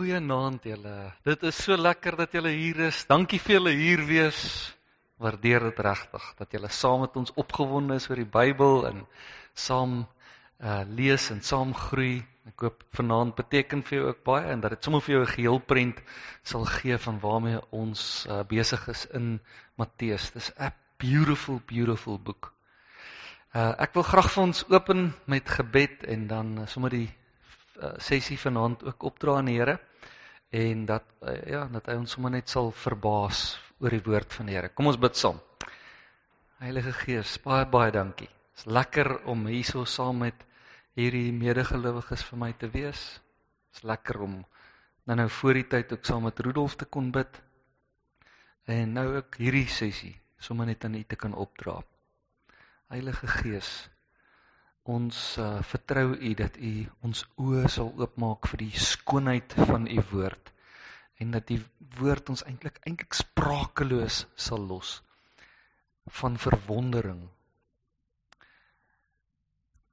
Goeienaand julle. Dit is so lekker dat julle hier is. Dankie vir julle hier wees. Waardeer dit regtig dat julle saam met ons opgewonde is oor die Bybel en saam uh lees en saam groei. Ek hoop vanaand beteken vir jou ook baie en dat dit sommer vir jou 'n geheel prent sal gee van waarmee ons uh, besig is in Matteus. Dis 'n beautiful beautiful boek. Uh ek wil graag vir ons open met gebed en dan uh, sommer die sessie vanaand ook opdra aan die Here en dat uh, ja, dat hy ons sommer net sal verbaas oor die woord van die Here. Kom ons bid saam. Heilige Gees, baie baie dankie. Dit is lekker om hierso saam met hierdie medegelowiges vir my te wees. Dit is lekker om nou nou voor die tyd ook saam met Rudolf te kon bid. En nou ook hierdie sessie sommer net aan U te kan opdra. Heilige Gees, Ons uh, vertrou U dat U ons oë sal oopmaak vir die skoonheid van U woord en dat die woord ons eintlik eintlik sprakeloos sal los van verwondering.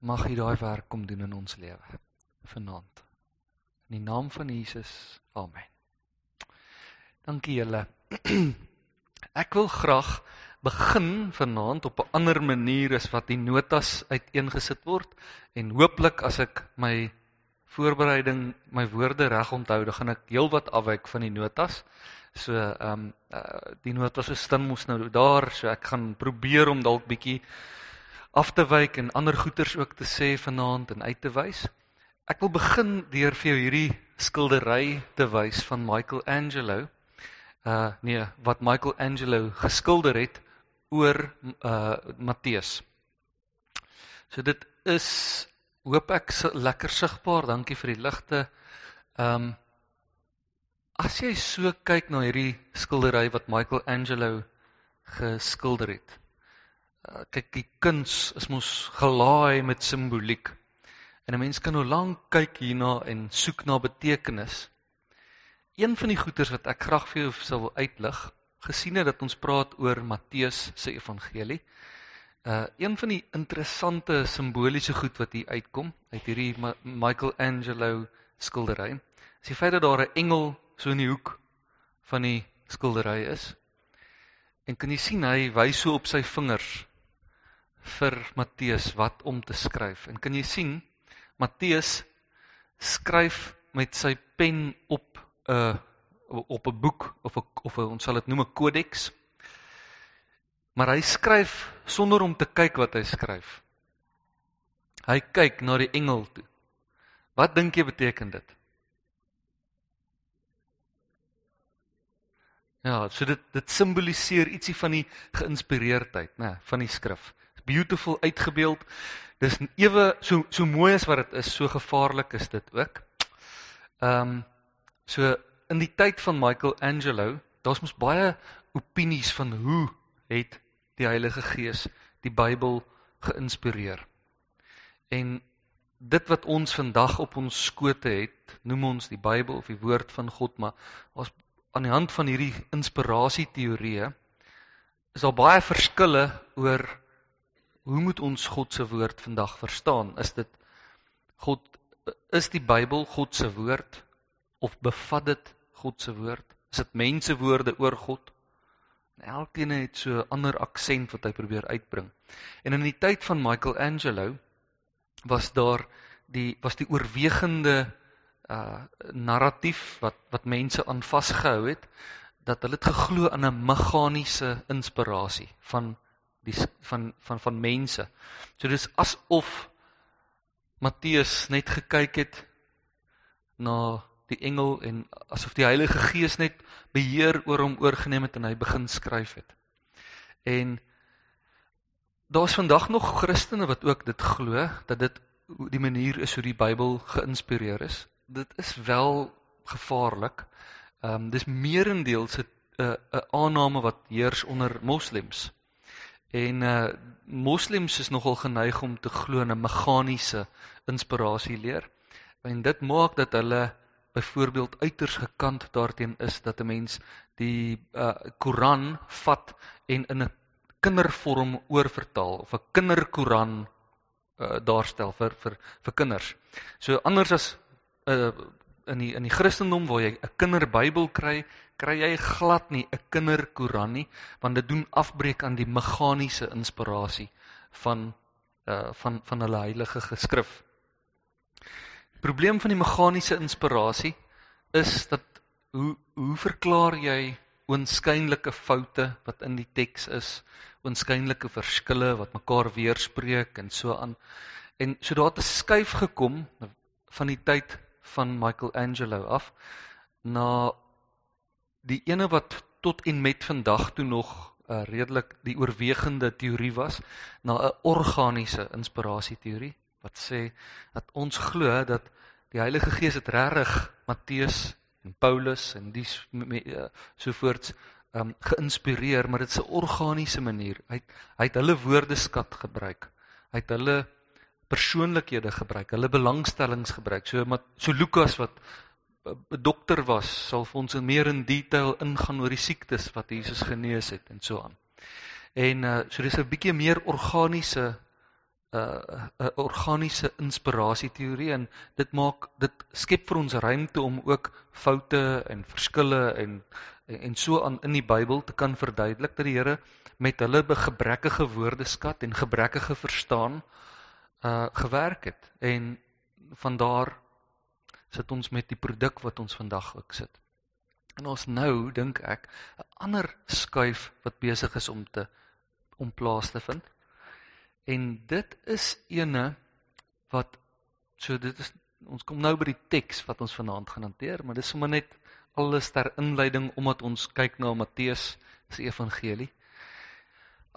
Mag U daai werk kom doen in ons lewe vanaand. In die naam van Jesus. Amen. Dankie julle. Ek wil graag begin vanaand op 'n ander manier as wat die notas uiteengesit word en hooplik as ek my voorbereiding my woorde reg onthou, dan gaan ek heelwat afwyk van die notas. So ehm um, uh, die notas so stem mos nou daar, so ek gaan probeer om dalk bietjie af te wyk en ander goeters ook te sê vanaand en uit te wys. Ek wil begin deur vir jou hierdie skildery te wys van Michelangelo. Uh nee, wat Michelangelo geskilder het oor uh Matteus. So dit is hoop ek lekker sigbaar. Dankie vir die ligte. Um as jy so kyk na hierdie skildery wat Michelangelo geskilder het. Uh, kyk die kuns is mos gelaai met simboliek. En 'n mens kan nou lank kyk hierna en soek na betekenis. Een van die goeters wat ek graag vir jou sal uitlig gesien het dat ons praat oor Matteus se evangelie. Uh een van die interessante simboliese goed wat hier uitkom uit hierdie Ma Michelangelo skildery, is die feit dat daar 'n engel so in die hoek van die skildery is. En kan jy sien hy wys so op sy vingers vir Matteus wat om te skryf. En kan jy sien Matteus skryf met sy pen op 'n uh, op 'n boek of 'n of 'n ons sal dit noem 'n kodeks. Maar hy skryf sonder om te kyk wat hy skryf. Hy kyk na die engel toe. Wat dink jy beteken dit? Ja, so dit dit simboliseer ietsie van die geïnspireerdheid, né, van die skrif. Beautiful uitgebeeld. Dis ewe so so mooi as wat dit is, so gevaarlik is dit ook. Ehm um, so in die tyd van Michelangelo, daar's mos baie opinies van hoe het die Heilige Gees die Bybel geïnspireer. En dit wat ons vandag op ons skote het, noem ons die Bybel of die woord van God, maar ons aan die hand van hierdie inspirasieteorieë is daar baie verskille oor hoe moet ons God se woord vandag verstaan? Is dit God is die Bybel God se woord of bevat dit God se woord? Is dit mense woorde oor God? En elkeen het so 'n ander aksent wat hy probeer uitbring. En in die tyd van Michelangelo was daar die was die oorwegende uh narratief wat wat mense aan vasgehou het dat hulle het geglo aan 'n meganiese inspirasie van die van van van mense. So dis asof Matteus net gekyk het na die engel en asof die Heilige Gees net beheer oor hom oorgeneem het en hy begin skryf het. En daar's vandag nog Christene wat ook dit glo dat dit die manier is hoe die Bybel geïnspireer is. Dit is wel gevaarlik. Ehm um, dis meerendeels 'n 'n aanname wat heers onder moslems. En uh moslems is nogal geneig om te glo in 'n meganiese inspirasie leer. En dit maak dat hulle byvoorbeeld uiters gekant daarteen is dat 'n mens die uh, Koran vat en in 'n kindervorm oorvertaal of 'n kinderkoran uh, daarstel vir vir vir kinders. So anders as uh, in die in die Christendom waar jy 'n kinderbybel kry, kry jy glad nie 'n kinderkoran nie, want dit doen afbreek aan die meganiese inspirasie van uh van van hulle heilige geskrif. Probleem van die meganiese inspirasie is dat hoe hoe verklaar jy oënskynlike foute wat in die teks is, oënskynlike verskille wat mekaar weerspreek en so aan. En so daar het 'n skuif gekom van die tyd van Michelangelo af na die ene wat tot en met vandag toe nog uh, redelik die oorwegende teorie was na 'n organiese inspirasie teorie wat sê dat ons glo dat die Heilige Gees het regtig Matteus en Paulus en die uh, sovoorts um, geïnspireer maar dit is 'n organiese manier hy hy het hulle woordeskat gebruik hy het hulle persoonlikhede gebruik, hulle belangstellings gebruik. So so Lukas wat 'n dokter was, sal vir ons in meer in detail ingaan oor die siektes wat Jesus genees het en so aan. En uh so dis 'n bietjie meer organiese uh, 'n organiese inspirasie teorie en dit maak dit skep vir ons ruimte om ook foute en verskille en en so aan in die Bybel te kan verduidelik dat die Here met hulle gebrekkige woordeskat en gebrekkige verstaan uh gewerk het en van daar sit ons met die produk wat ons vandag ook sit. En ons nou dink ek 'n ander skuif wat besig is om te om plaas te vind. En dit is ene wat so dit is ons kom nou by die teks wat ons vanaand gaan hanteer, maar dis sommer net alles ter inleiding omdat ons kyk na Matteus se evangelie.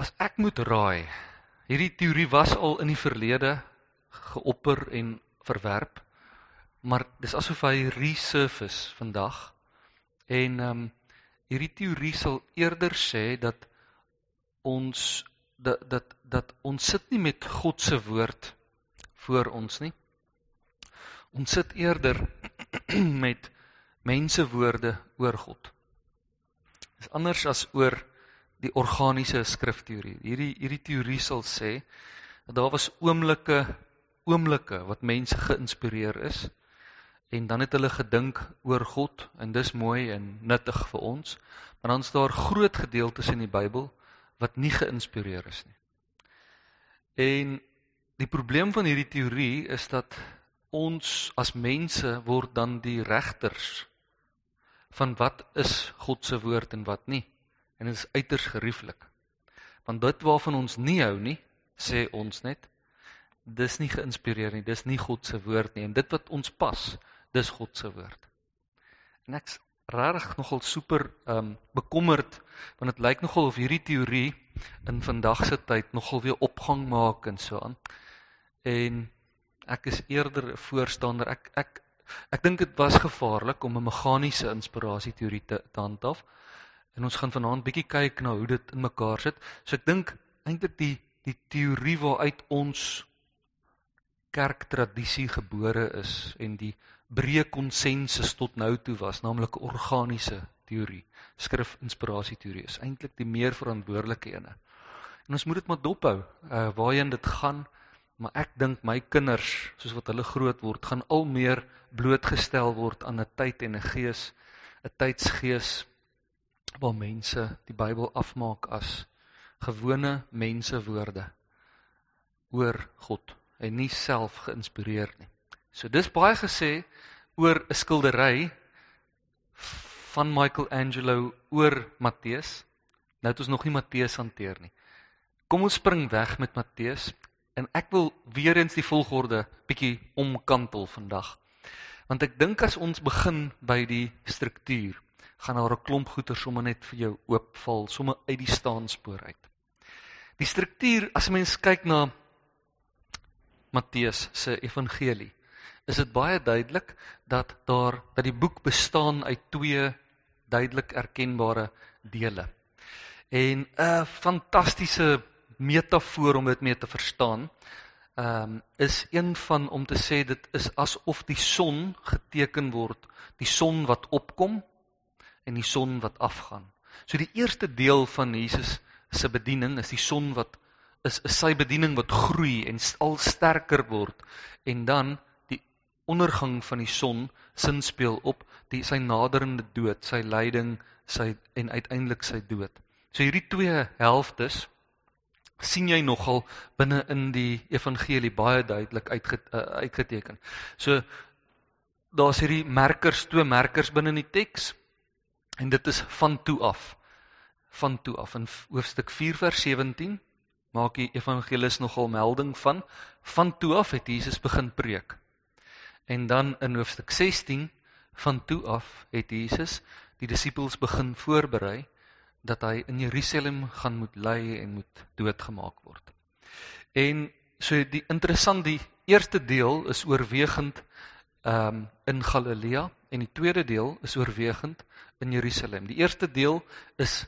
As ek moet raai, Hierdie teorie was al in die verlede geopper en verwerp, maar dis asof hy resurface vandag. En ehm um, hierdie teorie sal eerder sê dat ons dat dat dat ons sit nie met God se woord voor ons nie. Ons sit eerder met mense woorde oor God. Dis anders as oor die organiese skrifteorie. Hierdie hierdie teorie sal sê dat daar was oomblikke oomblikke wat mense geïnspireer is en dan het hulle gedink oor God en dis mooi en nuttig vir ons. Maar dan is daar groot gedeeltes in die Bybel wat nie geïnspireer is nie. En die probleem van hierdie teorie is dat ons as mense word dan die regters van wat is God se woord en wat nie. En dit is uiters gerieflik. Want dit waarvan ons nie hou nie, sê ons net, dis nie geïnspireer nie, dis nie God se woord nie en dit wat ons pas, dis God se woord. En ek's regtig nogal super ehm um, bekommerd want dit lyk nogal of hierdie teorie in vandag se tyd nogal weer opgang maak en so aan. En ek is eerder 'n voorstander. Ek ek ek dink dit was gevaarlik om 'n meganiese inspirasie teorie te, te handhaaf. En ons gaan vanaand bietjie kyk na hoe dit in mekaar sit. So ek dink eintlik die die teorie waaruit ons kerktradisie gebore is en die breë konsensus tot nou toe was, naamlik organiese teorie, skrif inspirasie teorie is eintlik die meer verantwoordelike ene. En ons moet dit maar dophou, uh waarheen dit gaan, maar ek dink my kinders, soos wat hulle groot word, gaan al meer blootgestel word aan 'n tyd en 'n gees, 'n tydsgees waar mense die Bybel afmaak as gewone mensewoorde oor God en nie self geïnspireer nie. So dis baie gesê oor 'n skildery van Michelangelo oor Matteus. Nou het ons nog nie Matteus hanteer nie. Kom ons spring weg met Matteus en ek wil weer eens die volgorde bietjie omkantel vandag. Want ek dink as ons begin by die struktuur gaan daar 'n klomp goeder sommer net vir jou oopval, sommer uit die staanspoor uit. Die struktuur as 'n mens kyk na Matteus se evangelie, is dit baie duidelik dat daar dat die boek bestaan uit twee duidelik erkenbare dele. En 'n fantastiese metafoor om dit mee te verstaan, ehm um, is een van om te sê dit is asof die son geteken word, die son wat opkom en die son wat afgaan. So die eerste deel van Jesus se bediening is die son wat is, is sy bediening wat groei en al sterker word en dan ondergang van die son sin speel op die sy naderende dood, sy lyding, sy en uiteindelik sy dood. So hierdie twee helftes sien jy nogal binne in die evangelie baie duidelik uitge, uh, uitgeteken. So daar's hierdie merkers, twee merkers binne in die teks en dit is van toe af. Van toe af in hoofstuk 4 vers 17 maak die evangelis nogal melding van van toe af het Jesus begin preek. En dan in hoofstuk 16 van toe af het Jesus die disippels begin voorberei dat hy in Jerusalem gaan moet ly en moet doodgemaak word. En so die interessant die eerste deel is oorwegend ehm um, in Galilea en die tweede deel is oorwegend in Jerusalem. Die eerste deel is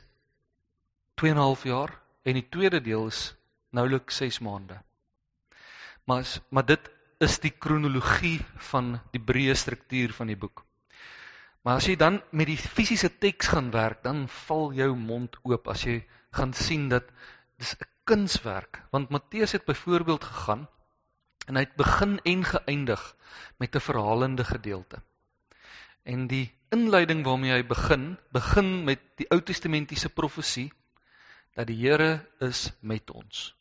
2 en 'n half jaar en die tweede deel is nouliks 6 maande. Maar maar dit is die kronologie van die breë struktuur van die boek. Maar as jy dan met die fisiese teks gaan werk, dan val jou mond oop as jy gaan sien dat dis 'n kunswerk, want Matteus het byvoorbeeld gegaan en hy het begin en geëindig met 'n verhalende gedeelte. En die inleiding waarmee hy begin, begin met die Ou Testamentiese profesie dat die Here is met ons.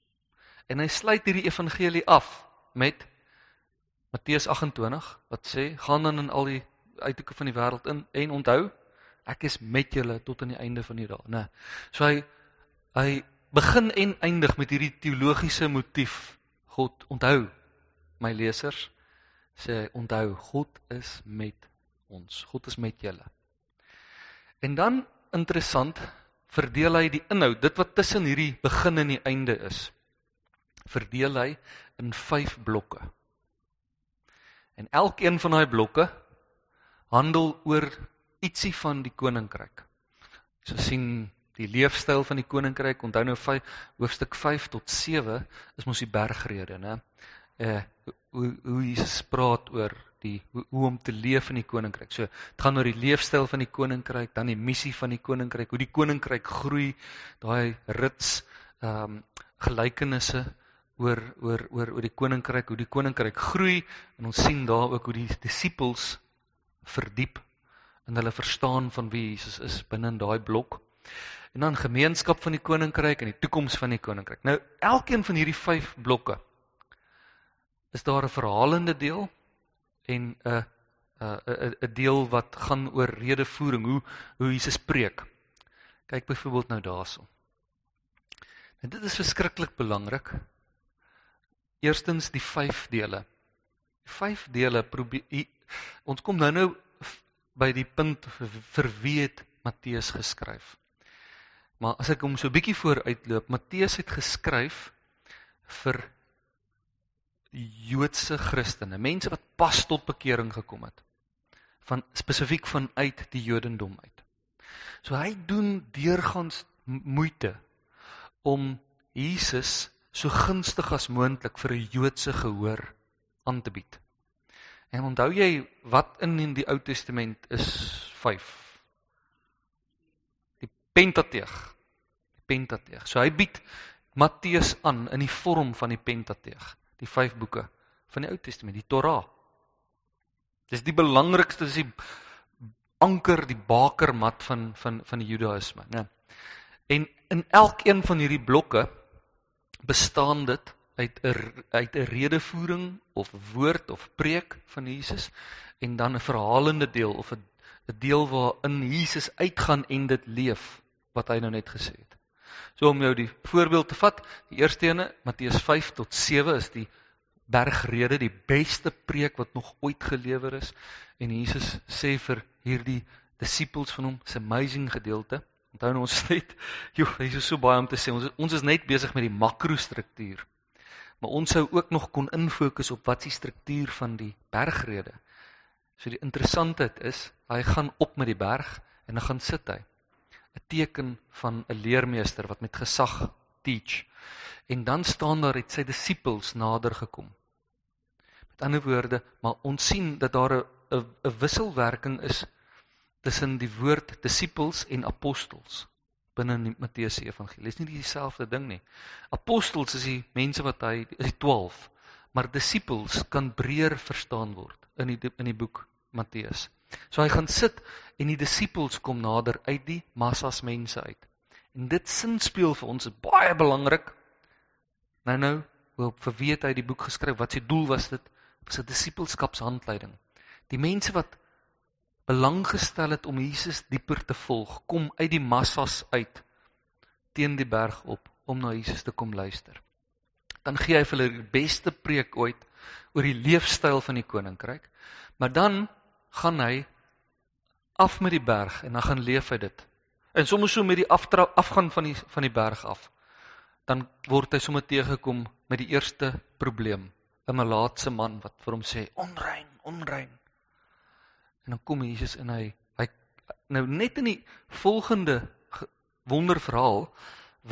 En hy sluit hierdie evangelie af met Matteus 28 wat sê gaan dan in al die uithoeke van die wêreld in en onthou ek is met julle tot aan die einde van die dae, né? So hy hy begin en eindig met hierdie teologiese motief. God onthou my lesers sê onthou God is met ons. God is met julle. En dan interessant verdeel hy die inhoud, dit wat tussen hierdie begin en die einde is. Verdeel hy in 5 blokke. En elkeen van daai blokke handel oor ietsie van die koninkryk. So sien die leefstyl van die koninkryk. Onthou nou 5 hoofstuk 5 tot 7 is mos die bergrede, né? Eh hoe hoe Jesus praat oor die hoe, hoe om te leef in die koninkryk. So dit gaan oor die leefstyl van die koninkryk, dan die missie van die koninkryk, hoe die koninkryk groei, daai rits ehm um, gelykenisse oor oor oor oor die koninkryk, hoe die koninkryk groei en ons sien daar ook hoe die disippels verdiep in hulle verstaan van wie Jesus is binne in daai blok. En dan gemeenskap van die koninkryk en die toekoms van die koninkryk. Nou, elkeen van hierdie 5 blokke is daar 'n verhalende deel en 'n 'n 'n deel wat gaan oor redevoering, hoe hoe Jesus preek. Kyk byvoorbeeld nou daarso. En dit is verskriklik belangrik. Eerstens die 5 dele. Die 5 dele probeer Ons kom nou nou by die punt vir wie het Matteus geskryf. Maar as ek hom so bietjie vooruitloop, Matteus het geskryf vir Joodse Christene, mense wat pas tot bekering gekom het. Van spesifiek vanuit die Jodendom uit. So hy doen deurgangs moeite om Jesus so gunstig as moontlik vir 'n Joodse gehoor aan te bied. En onthou jy wat in in die Ou Testament is 5? Die Pentateeg. Die Pentateeg. So hy bied Matteus aan in die vorm van die Pentateeg, die 5 boeke van die Ou Testament, die Torah. Dis die belangrikste, dis die anker, die bakermat van van van die Judaïsme, né? En in elkeen van hierdie blokke bestaan dit uit 'n uit 'n redevoering of woord of preek van Jesus en dan 'n verhalende deel of 'n 'n deel waarin Jesus uitgaan en dit leef wat hy nou net gesê het. So om jou die voorbeeld te vat, die eerste ene, Matteus 5 tot 7 is die bergrede, die beste preek wat nog ooit gelewer is en Jesus sê vir hierdie disippels van hom, 'n amazing gedeelte. Onthou nou ons net, joh, hier is so baie om te sê. Ons ons is net besig met die makrostruktuur. Maar ons sou ook nog kon infokus op wat die struktuur van die bergrede. So die interessantheid is, hy gaan op met die berg en dan gaan sit hy. 'n Teken van 'n leermeester wat met gesag teach. En dan staan daar het sy disippels nader gekom. Met ander woorde, maar ons sien dat daar 'n 'n wisselwerking is tussen die woord disippels en apostels binne in Matteus se evangelie. Dis nie dieselfde ding nie. Apostels is die mense wat hy is die 12, maar disippels kan breër verstaan word. in die in die boek Matteus. So hy gaan sit en die disippels kom nader uit die massas mense uit. En dit sinspeel vir ons is baie belangrik. Nou nou, hoe vir wie het hy die boek geskryf? Wat se doel was dit? Was 'n disippelskapshandleiding. Die mense wat belang gestel het om Jesus dieper te volg, kom uit die massas uit teen die berg op om na Jesus te kom luister. Dan gee hy vir hulle die beste preek ooit oor die leefstyl van die koninkryk. Maar dan gaan hy af met die berg en dan gaan leef hy dit. En soms so met die aftra afgaan van die van die berg af. Dan word hy sommer teëgekom met die eerste probleem, 'n malaatse man wat vir hom sê onrein, onrein. En dan kom Jesus en hy hy nou net in die volgende wonderverhaal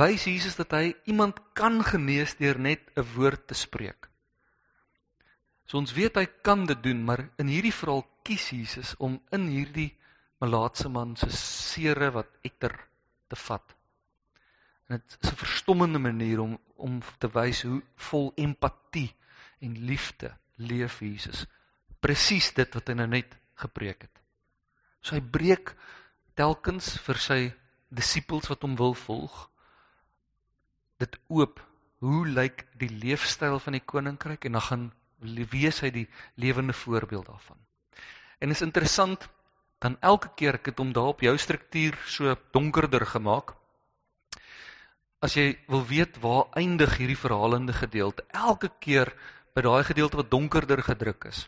wys Jesus dat hy iemand kan genees deur net 'n woord te spreek. So ons weet hy kan dit doen, maar in hierdie verhaal kies Jesus om in hierdie malaatse man se sere wat etter te vat. En dit is 'n verstommende manier om om te wys hoe vol empatie en liefde leef Jesus. Presies dit wat hy nou net gepreek het. So hy breek telkens vir sy disippels wat hom wil volg dit oop. Hoe lyk die leefstyl van die koninkryk en dan gaan wees hy die lewende voorbeeld daarvan. En is interessant dan elke keer ek het hom daar op jou struktuur so donkerder gemaak. As jy wil weet waar eindig hierdie verhalende gedeelte, elke keer by daai gedeelte wat donkerder gedruk is,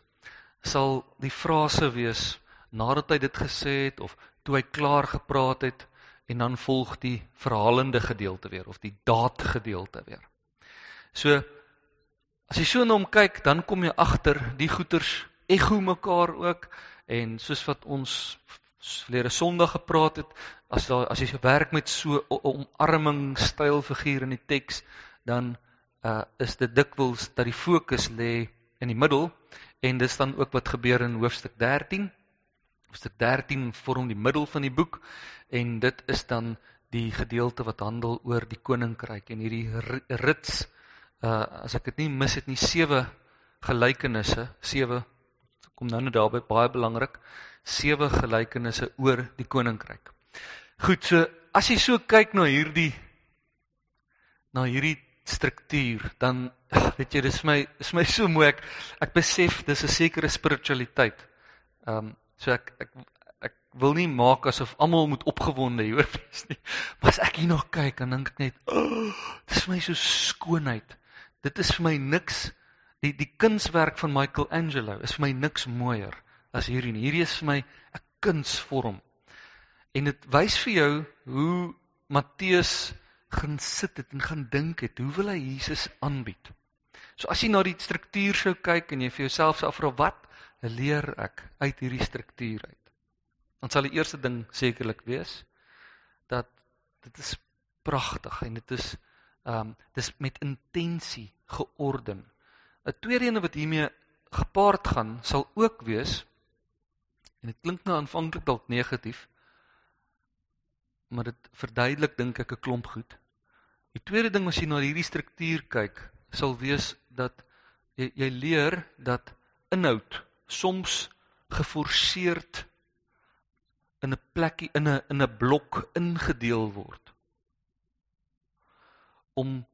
sal die frase wees nadat hy dit gesê het of toe hy klaar gepraat het en dan volg die verhalende gedeelte weer of die daad gedeelte weer. So as jy so na hom kyk, dan kom jy agter die goeters ego mekaar ook en soos wat ons verlede Sondag gepraat het, as daar as jy werk met so 'n omarming styl figuur in die teks, dan uh is dit dikwels dat die fokus lê in die middel en dis dan ook wat gebeur in hoofstuk 13. Hoofstuk 13 vorm die middel van die boek en dit is dan die gedeelte wat handel oor die koninkryk en hierdie rits uh as ek dit nie mis het nie sewe gelykenisse, sewe kom nou net daarby baie belangrik, sewe gelykenisse oor die koninkryk. Goed, so as jy so kyk na hierdie na hierdie struktuur, dan weet jy dis my is my so mooi ek ek besef dis 'n sekere spiritualiteit. Ehm um, so ek ek ek wil nie maak asof almal moet opgewonde hieroor wees nie. Maar as ek hier nog kyk, dan dink ek net, oh, dis vir my so skoonheid. Dit is vir my niks die die kunswerk van Michelangelo is vir my niks mooier as hierdie. Hierdie is vir my 'n kunsvorm. En dit wys vir jou hoe Matteus gaan sit het en gaan dink het, hoe wil hy Jesus aanbied? So as jy na die struktuur sou kyk en jy vir jouself sou afvra wat leer ek uit hierdie struktuur uit? Dan sal die eerste ding sekerlik wees dat dit is pragtig en dit is ehm um, dis met intensie georden. 'n Tweede een wat hiermee gepaard gaan sal ook wees en dit klink nou aanvanklik dalk negatief maar dit verduidelik dink ek 'n klomp goed. Die tweede ding as jy na hierdie struktuur kyk, sal wees dat jy, jy leer dat inhoud soms geforseerd in 'n plekkie in 'n in 'n blok ingedeel word om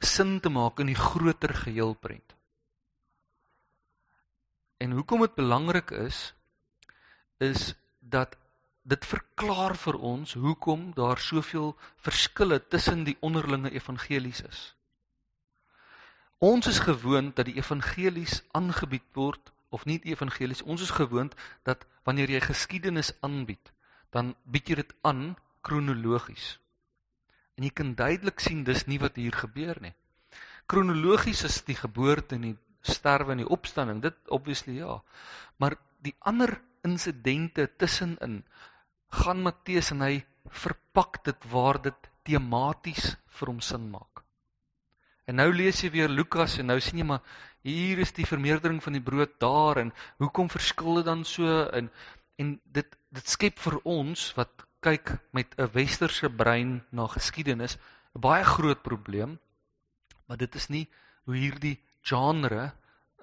sin te maak in die groter geheelprent. En hoekom dit belangrik is is dat dit verklaar vir ons hoekom daar soveel verskille tussen die onderlinge evangelies is. Ons is gewoond dat die evangelies aangebied word of nie die evangelies. Ons is gewoond dat wanneer jy geskiedenis aanbied, dan bied jy dit aan kronologies. En jy kan duidelik sien dis nie wat hier gebeur nie. Kronologies is die geboorte en die sterwe en die opstanding, dit obviously ja. Maar die ander insidente tussenin gaan Matteus en hy verpak dit waar dit tematies vir hom sin maak. En nou lees jy weer Lukas en nou sien jy maar hier is die vermeerdering van die brood daar en hoekom verskil dit dan so en en dit dit skep vir ons wat kyk met 'n westerse brein na geskiedenis 'n baie groot probleem. Maar dit is nie hoe hierdie genre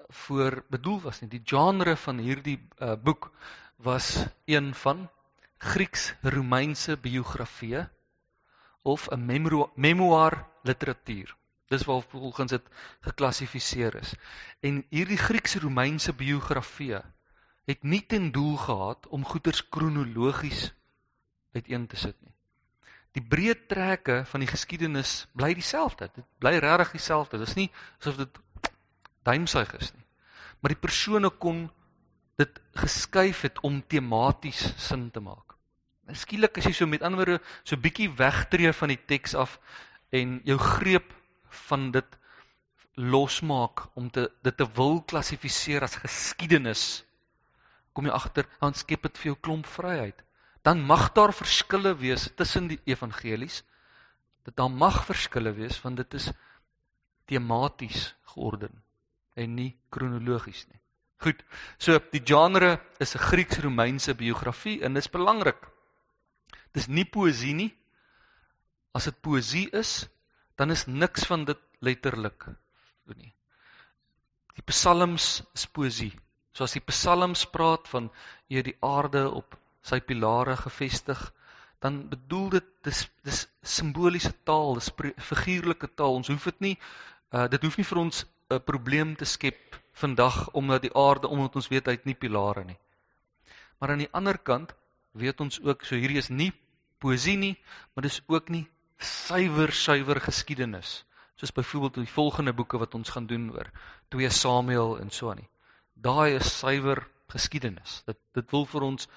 voor bedoel was nie. Die genre van hierdie uh, boek was een van Grieks-Romeinse biografieë of 'n memoir literatuur. Dis waar volgens dit geklassifiseer is. En hierdie Grieks-Romeinse biografieë het nie ten doel gehad om goeders kronologies uiteen te sit nie. Die breë trekke van die geskiedenis bly dieselfde. Dit bly regtig dieselfde. Dit is nie asof dit duimsuig is nie. Maar die persone kon dit geskuif het om tematies sin te maak. Skielik as jy so met ander woorde so bietjie wegtreë van die teks af en jou greep van dit losmaak om te dit te wil klassifiseer as geskiedenis kom jy agter dan skep dit vir jou klomp vryheid. Dan mag daar verskille wees tussen die evangelies. Dit dan mag verskille wees want dit is tematies georden en nie kronologies nie. Goed so die genre is 'n Grieks-Romeinse biografie en dit is belangrik dis nie poësie nie as dit poësie is dan is niks van dit letterlik nie. Die psalms is poesie. So as die psalms praat van jy die aarde op sy pilare gevestig, dan bedoel dit dis dis simboliese taal, dis figuurlike taal. Ons hoef dit nie uh dit hoef nie vir ons 'n probleem te skep vandag omdat die aarde omdat ons weet hy het nie pilare nie. Maar aan die ander kant weet ons ook so hierdie is nie poesie nie, maar dis ook nie suiwer suiwer geskiedenis soos byvoorbeeld die volgende boeke wat ons gaan doen oor 2 Samuel en so aan nie. Daai is suiwer geskiedenis. Dit dit wil vir ons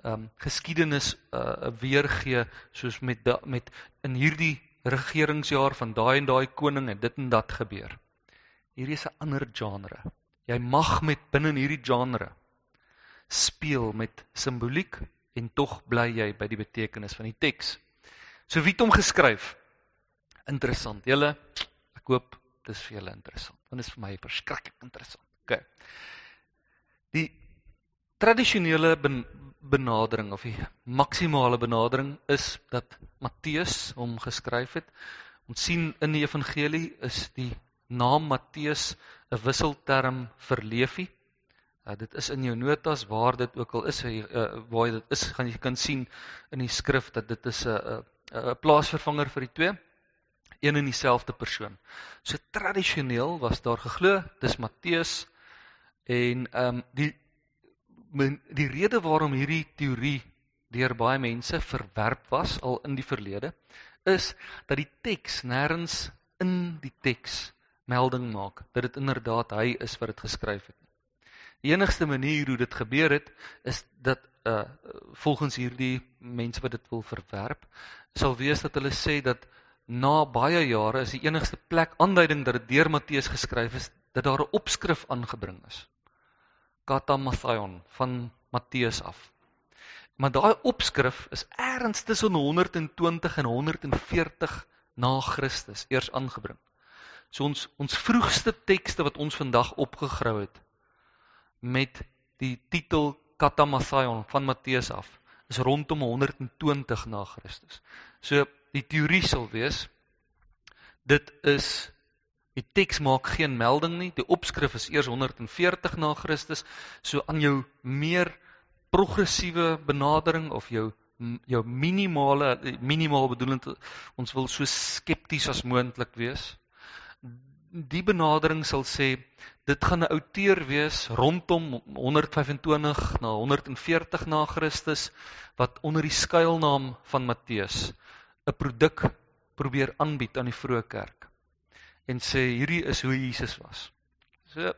ehm um, geskiedenis 'n uh, weergee soos met da, met in hierdie regeringsjaar van daai en daai koning en dit en dat gebeur. Hierdie is 'n ander genre. Jy mag met binne hierdie genre speel met simboliek en tog bly jy by die betekenis van die teks So wie het hom geskryf? Interessant. Julle ek hoop dit is vir julle interessant. Want dit is vir my verskriklik interessant. OK. Die tradisionele ben, benadering of die maksimale benadering is dat Matteus hom geskryf het. Ons sien in die evangelie is die naam Matteus 'n wisselterm vir Levi. Uh, dit is in jou notas waar dit ook al is uh, waar dit is gaan jy kan sien in die skrif dat dit is 'n uh, 'n plaasvervanger vir die twee, een en dieselfde persoon. So tradisioneel was daar geglo, dis Matteus en ehm um, die die rede waarom hierdie teorie deur baie mense verwerp was al in die verlede is dat die teks nêrens in die teks melding maak dat dit inderdaad hy is wat dit geskryf het. Die enigste manier hoe dit gebeur het is dat uh volgens hierdie mense wat dit wil verwerp, sal wees dat hulle sê dat na baie jare is die enigste plek aanduiding dat dit deur Matteus geskryf is dat daar 'n opskrif aangebring is. Kata Matthaion van Matteus af. Maar daai opskrif is eers tussen 120 en 140 na Christus eers aangebring. So ons ons vroegste tekste wat ons vandag opgegrou het met die titel Katamathaion van Matteus af is rondom 120 na Christus. So die teorie sal wees dit is die teks maak geen melding nie. Die opskrif is eers 140 na Christus. So aan jou meer progressiewe benadering of jou jou minimale minimaal bedoelend ons wil so skepties as moontlik wees die benadering sal sê dit gaan 'n outeur wees rondom 125 na 140 na Christus wat onder die skuilnaam van Matteus 'n produk probeer aanbied aan die vroeë kerk en sê hierdie is hoe Jesus was. So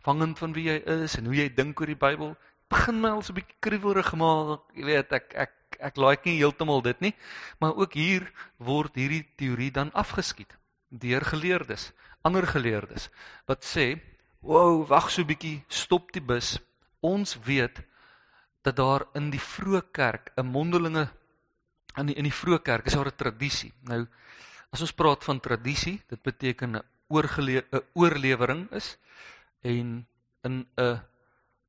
vangend van wie hy is en hoe jy dink oor die Bybel, begin my al so 'n bietjie kriewelrig gemaak, jy weet ek ek ek like nie heeltemal dit nie, maar ook hier word hierdie teorie dan afgeskiet deur geleerdes, ander geleerdes wat sê, "Wow, wag so 'n bietjie, stop die bus. Ons weet dat daar in die vroeë kerk 'n mondelinge in die in die vroeë kerk is daar 'n tradisie. Nou as ons praat van tradisie, dit beteken 'n oorgelewe 'n oorlewering is en in 'n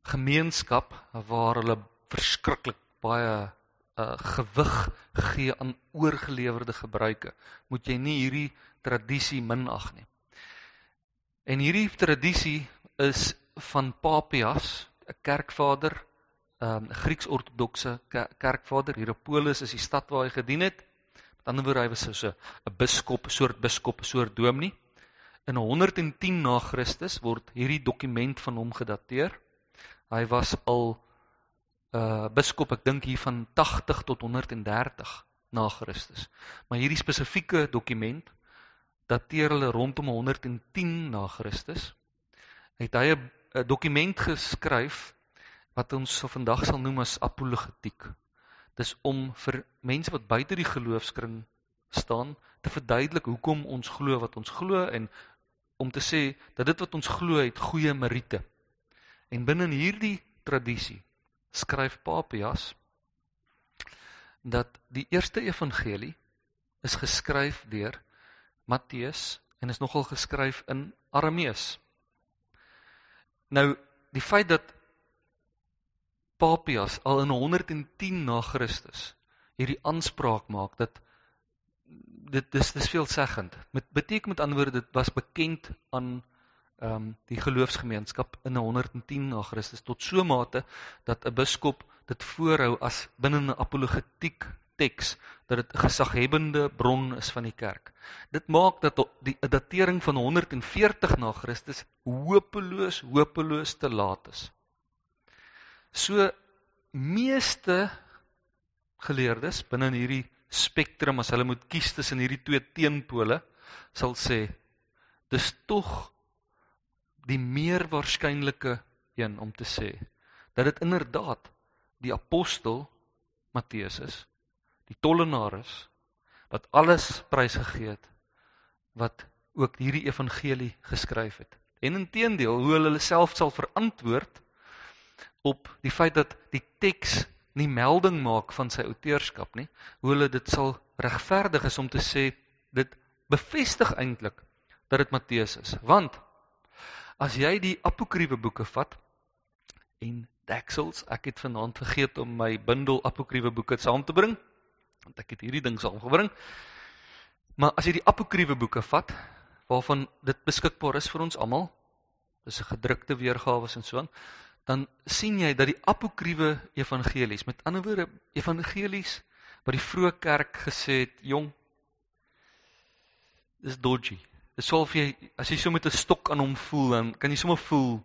gemeenskap waar hulle verskriklik baie uh, gewig gee aan oorgelewerde gebruike, moet jy nie hierdie tradisie minag nie. En hierdie tradisie is van Papias, 'n kerkvader, ehm, 'n um, Grieks-ortodokse kerkvader. Hierapolis is die stad waar hy gedien het. Met ander woorde, hy was so 'n biskop, 'n soort biskop, 'n soort dominee. In 110 na Christus word hierdie dokument van hom gedateer. Hy was al 'n uh, biskop, ek dink hier van 80 tot 130 na Christus. Maar hierdie spesifieke dokument dateer hulle rondom 110 na Christus. Het hy 'n dokument geskryf wat ons so vandag sal noem as apologetiek. Dis om vir mense wat buite die geloofskring staan te verduidelik hoekom ons glo wat ons glo en om te sê dat dit wat ons glo het goeie meriete. En binne hierdie tradisie skryf Papias dat die eerste evangelie is geskryf deur Matteus en is nogal geskryf in Aramees. Nou die feit dat Papias al in 110 na Christus hierdie aanspraak maak dat dit dis dis veelzeggend. Met beteken met ander woorde dit was bekend aan ehm um, die geloofsgemeenskap in 110 na Christus tot so mate dat 'n biskop dit voorhou as binne 'n apologetiek teks dat dit 'n gesaghebende bron is van die kerk. Dit maak dat die datering van 140 na Christus hopeloos hopeloos te laat is. So meeste geleerdes binne hierdie spektrum as hulle moet kies tussen hierdie twee teenpole sal sê dis tog die meer waarskynlike een om te sê dat dit inderdaad die apostel Matteus is, die tollenaar is wat alles prysgegee het wat ook hierdie evangelie geskryf het. En inteendeel, hoe hulle hulle self sal verantwoord op die feit dat die teks nie melding maak van sy outeurskap nie, hoe hulle dit sal regverdig is om te sê dit bevestig eintlik dat dit Matteus is. Want as jy die apokriewe boeke vat en deksels. Ek het vanaand vergeet om my bundel apokriewe boeke saam te bring, want ek het hierdie ding saamgebring. Maar as jy die apokriewe boeke vat, waarvan dit beskikbaar is vir ons almal, dis 'n gedrukte weergawe en so aan, dan sien jy dat die apokriewe evangelies, met ander woorde evangelies wat die vroeë kerk gesê het, jong, dis dodgy. Dis soof jy as jy so met 'n stok aan hom voel, dan kan jy sommer voel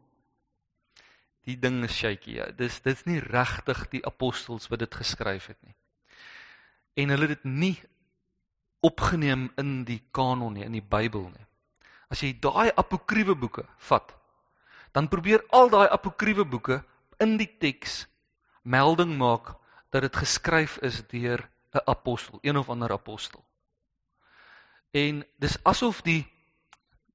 die ding is shaky. Ja. Dis dit's nie regtig die apostels wat dit geskryf het nie. En hulle het dit nie opgeneem in die kanon nie, in die Bybel nie. As jy daai apokriewe boeke vat, dan probeer al daai apokriewe boeke in die teks melding maak dat dit geskryf is deur 'n apostel, een of ander apostel. En dis asof die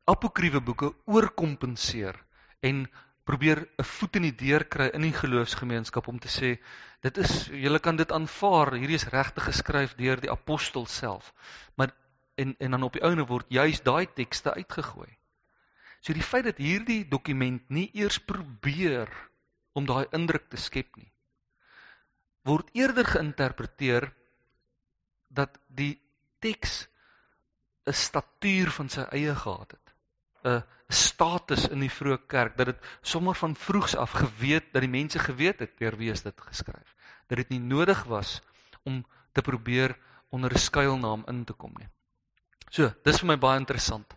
apokriewe boeke oorkompenseer en probeer 'n voet in die deur kry in die geloofsgemeenskap om te sê dit is julle kan dit aanvaar. Hierdie is regtig geskryf deur die apostel self. Maar en en dan op die ouene word juis daai tekste uitgegooi. So die feit dat hierdie dokument nie eers probeer om daai indruk te skep nie word eerder geïnterpreteer dat die teks 'n statuur van sy eie gehad het. 'n status in die vroeë kerk dat dit sommer van vroegs af geweet dat die mense geweet het deur wie is dit geskryf. Dat dit nie nodig was om te probeer onder 'n skuilnaam in te kom nie. So, dis vir my baie interessant.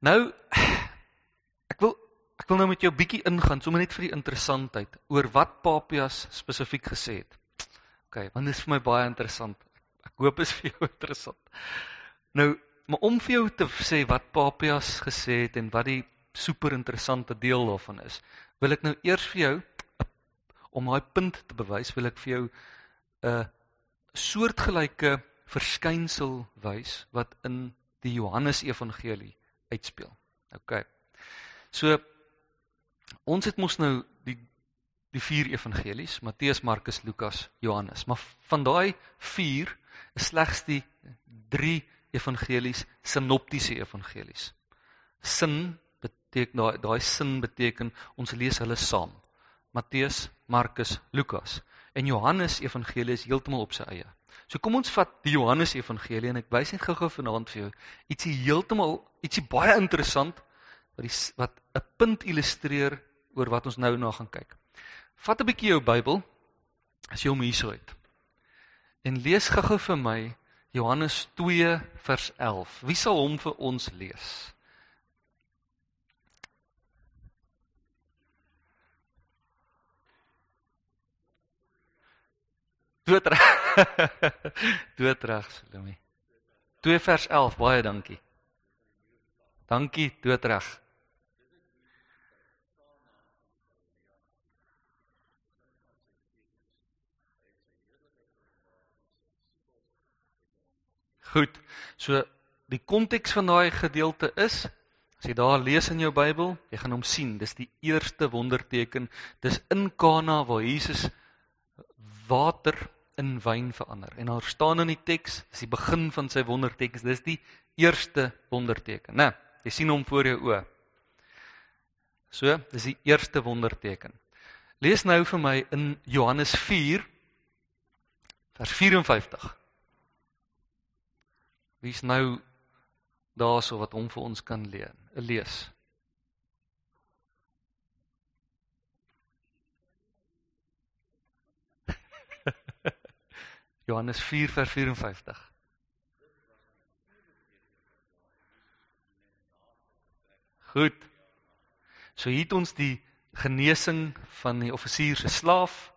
Nou ek wil ek wil nou met jou bietjie ingaan sommer net vir die interessantheid oor wat Papias spesifiek gesê het. OK, want dit is vir my baie interessant. Ek hoop is vir jou interessant. Nou Maar om vir jou te sê wat Papias gesê het en wat die super interessante deel daarvan is, wil ek nou eers vir jou om daai punt te bewys, wil ek vir jou 'n soortgelyke verskynsel wys wat in die Johannes Evangelie uitspeel. OK. So ons het mos nou die die vier evangelies, Matteus, Markus, Lukas, Johannes. Maar van daai 4 is slegs die 3 evangelies sinoptiese evangelies. Sin beteken daai daai sin beteken ons lees hulle saam. Matteus, Markus, Lukas en Johannes evangelie is heeltemal op sy eie. So kom ons vat die Johannes evangelie en ek wys net gou-gou vanaand vir jou ietsie heeltemal ietsie baie interessant wat die wat 'n punt illustreer oor wat ons nou na gaan kyk. Vat 'n bietjie jou Bybel as jy hom hierso het. En lees gou-gou vir my Johannes 2 vers 11. Wie sal hom vir ons lees? Doodreg. Doodreg, Salome. 2 vers 11, baie dankie. Dankie, doodreg. Goed. So die konteks van daai gedeelte is as jy daar lees in jou Bybel, jy gaan hom sien, dis die eerste wonderteken. Dis in Kana waar Jesus water in wyn verander. En daar staan in die teks, dis die begin van sy wondertekens. Dis die eerste wonderteken, né? Jy sien hom voor jou oë. So, dis die eerste wonderteken. Lees nou vir my in Johannes 4 vers 54. Wie's nou daarso wat hom vir ons kan leer, lees? Johannes 4 vers 54. Goed. So hier het ons die genesing van die offisier se slaaf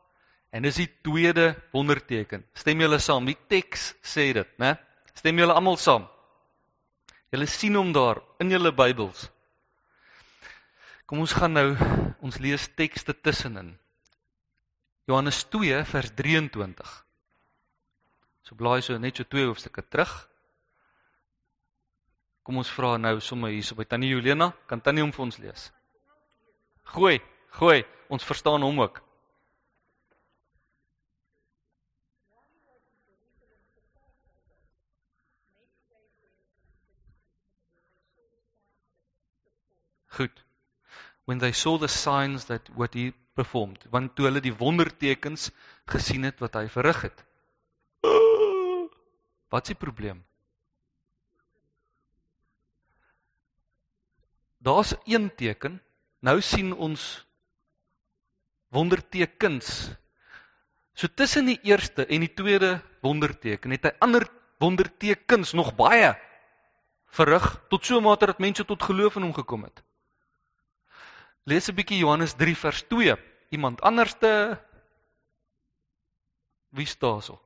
en dis die tweede wonderteken. Stem julle saam? Die teks sê dit, né? Stem julle almal saam? Julle sien hom daar in julle Bybels. Kom ons gaan nou ons lees tekste tussenin. Johannes 2 vers 23. So blaai so net so twee hoofstukke terug. Kom ons vra nou sommer hier so by Tannie Helena, kan Tannie hom vir ons lees? Gooi, gooi, ons verstaan hom ook. Goed. When they saw the signs that what he performed, want toe hulle die wondertekens gesien het wat hy verrig het. Wat is die probleem? Daar's een teken. Nou sien ons wondertekens. So tussen die eerste en die tweede wonderteken het hy ander wondertekens nog baie verrig tot so 'n mate dat mense tot geloof in hom gekom het. Lees 'n bietjie Johannes 3 vers 2. Iemand anderste Wie staan so?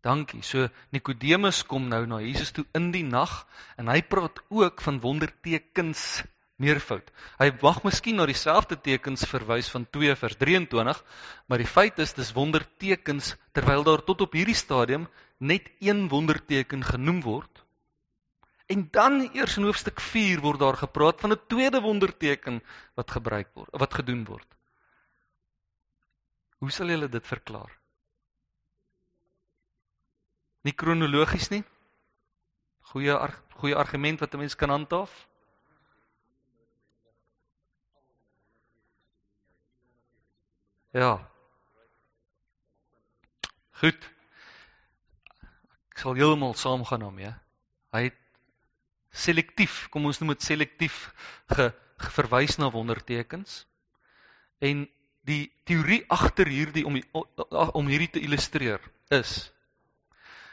Dankie. So Nikodemus kom nou na Jesus toe in die nag en hy praat ook van wondertekens meervoud. Hy wag miskien na dieselfde tekens verwys van 2 vers 23, maar die feit is dis wondertekens terwyl daar tot op hierdie stadium net een wonderteken genoem word. En dan eers in hoofstuk 4 word daar gepraat van 'n tweede wonderteken wat gebruik word, wat gedoen word. Hoe sal julle dit verklaar? Nie kronologies nie. Goeie goeie argument wat 'n mens kan handhaaf. Ja. Goed. Ek sal heeltemal saamgaan daarmee. Hy het selektief, kom ons noem dit selektief ge, verwys na wondertekens. En die teorie agter hierdie om om hierdie te illustreer is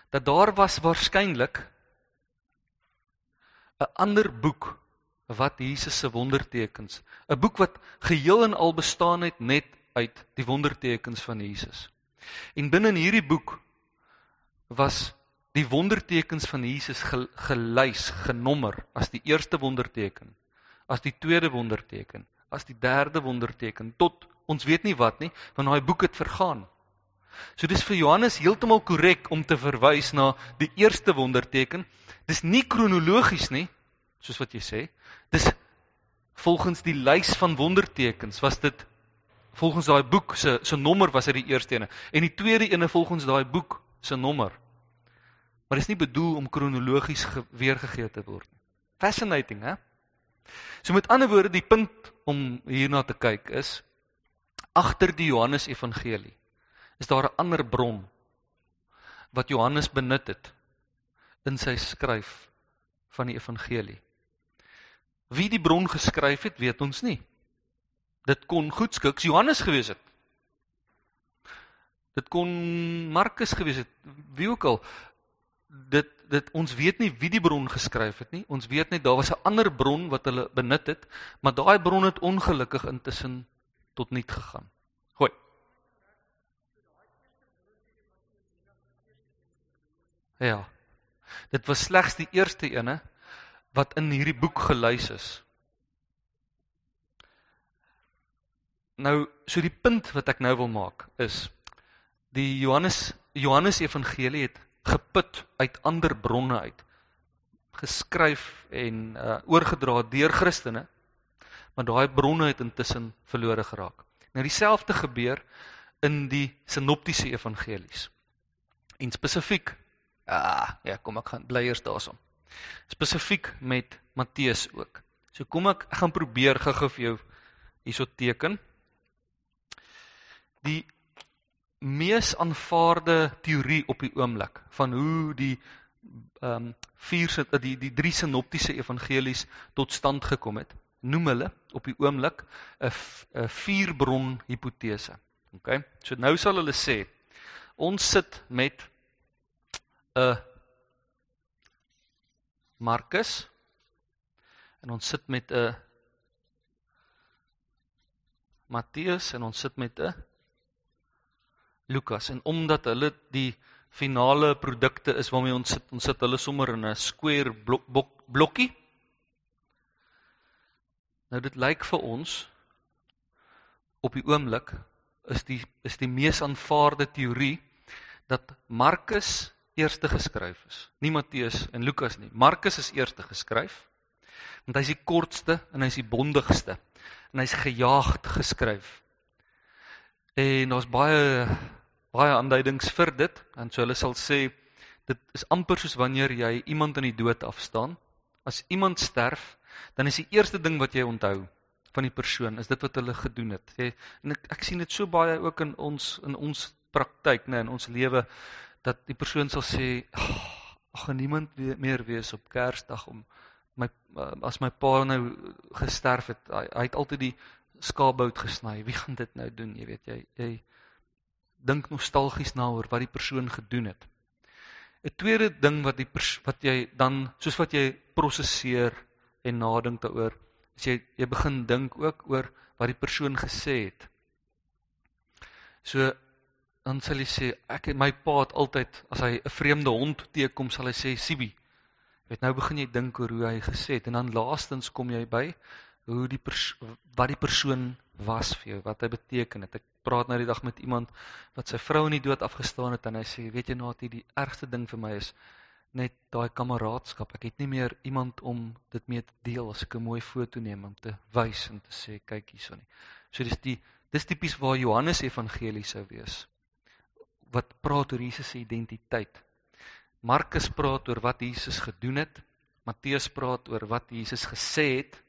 dat daar was waarskynlik 'n ander boek wat Jesus se wondertekens, 'n boek wat geheel en al bestaan het net uit die wondertekens van Jesus. En binne in hierdie boek was die wondertekens van Jesus gelys, genommer as die eerste wonderteken, as die tweede wonderteken, as die derde wonderteken tot ons weet nie wat nie, want daai boek het vergaan. So dis vir Johannes heeltemal korrek om te verwys na die eerste wonderteken. Dis nie kronologies nie, soos wat jy sê. Dis volgens die lys van wondertekens was dit volgens daai boek se se nommer was dit die eerste ene en die tweede ene volgens daai boek se nommer. Maar dit is nie bedoel om kronologies weergegee te word nie. Fascinating, hè? So met ander woorde, die punt om hierna te kyk is agter die Johannes Evangelie is daar 'n ander bron wat Johannes benut het in sy skryf van die evangelie. Wie die bron geskryf het, weet ons nie. Dit kon goedskiks Johannes gewees het. Dit kon Markus gewees het, wie ook al. Dit dit ons weet nie wie die bron geskryf het nie. Ons weet net daar was 'n ander bron wat hulle benut het, maar daai bron het ongelukkig intussen tot niet gegaan. Gooi. Ja. Dit was slegs die eerste ene wat in hierdie boek gelys is. Nou, so die punt wat ek nou wil maak is die Johannes Johannes Evangelie het geput uit ander bronne uit geskryf en uh, oorgedra deur Christene maar daai bronne het intussen verlore geraak. Nou dieselfde gebeur in die sinoptiese evangelies. En spesifiek ah ja, kom ek gaan bly eers daarsom. Spesifiek met Matteus ook. So kom ek, ek gaan probeer gou-gou vir jou hierso teken. Die mees aanvaarde teorie op die oomblik van hoe die ehm um, vier die die drie sinoptiese evangelies tot stand gekom het, noem hulle op die oomblik 'n 'n vierbron hipotese. OK. So nou sal hulle sê ons sit met 'n Markus en ons sit met 'n Matteus en ons sit met 'n Lukas en omdat hulle die finale produkte is waarmee ons sit, ons sit hulle sommer in 'n square blok, blok, blokkie. Nou dit lyk vir ons op die oomblik is die is die mees aanvaarde teorie dat Markus eerste geskryf is. Nie Matteus en Lukas nie. Markus is eerste geskryf want hy's die kortste en hy's die bondigste en hy's gejaagd geskryf. En daar's baie baie aanduidings vir dit en so hulle sal sê dit is amper soos wanneer jy iemand in die dood afstaan. As iemand sterf, dan is die eerste ding wat jy onthou van die persoon is dit wat hulle gedoen het. Jy en ek, ek sien dit so baie ook in ons in ons praktyk, nê, in ons lewe dat die persoon sal sê ag, niemand meer wees op Kersdag om my as my pa nou gesterf het, hy, hy het altyd die skaapbout gesny. Wie gaan dit nou doen? Jy weet jy jy dink nostalgies na oor wat die persoon gedoen het. 'n Tweede ding wat die wat jy dan soos wat jy prosesseer en nadink daaroor, is jy jy begin dink ook oor wat die persoon gesê het. So dan sal jy sê ek my pa het altyd as hy 'n vreemde hond teekom sal hy sê Sibi. Jy weet nou begin jy dink oor hoe hy gesê het en dan laastens kom jy by hoe die wat die persoon was vir jou, wat hy beteken het. Ek praat nou die dag met iemand wat sy vrou in die dood afgestaan het en hy sê, weet jy Natie, die ergste ding vir my is net daai kameraadskap. Ek het nie meer iemand om dit mee te deel as ek 'n mooi foto neem om te wys en te sê kyk hierso nie. So dis die dis tipies waar Johannes Evangelie sou wees. Wat praat oor Jesus se identiteit. Markus praat oor wat Jesus gedoen het. Matteus praat oor wat Jesus gesê het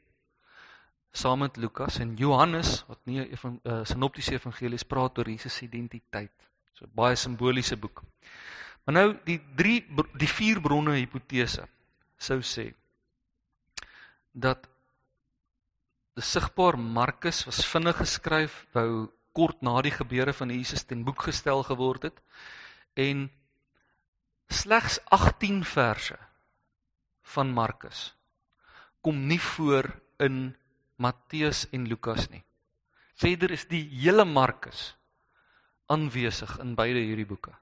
saam met Lukas en Johannes wat nie 'n eh, sinoptiese evangelies praat oor Jesus se identiteit. So baie simboliese boek. Maar nou die drie die vier bronne hipotese sou sê dat die sigbaar Markus was vinnig geskryf wou kort na die gebeure van Jesus ten boek gestel geword het en slegs 18 verse van Markus kom nie voor in Matteus en Lukas nie. Verder is die hele Markus aanwesig in beide hierdie boeke.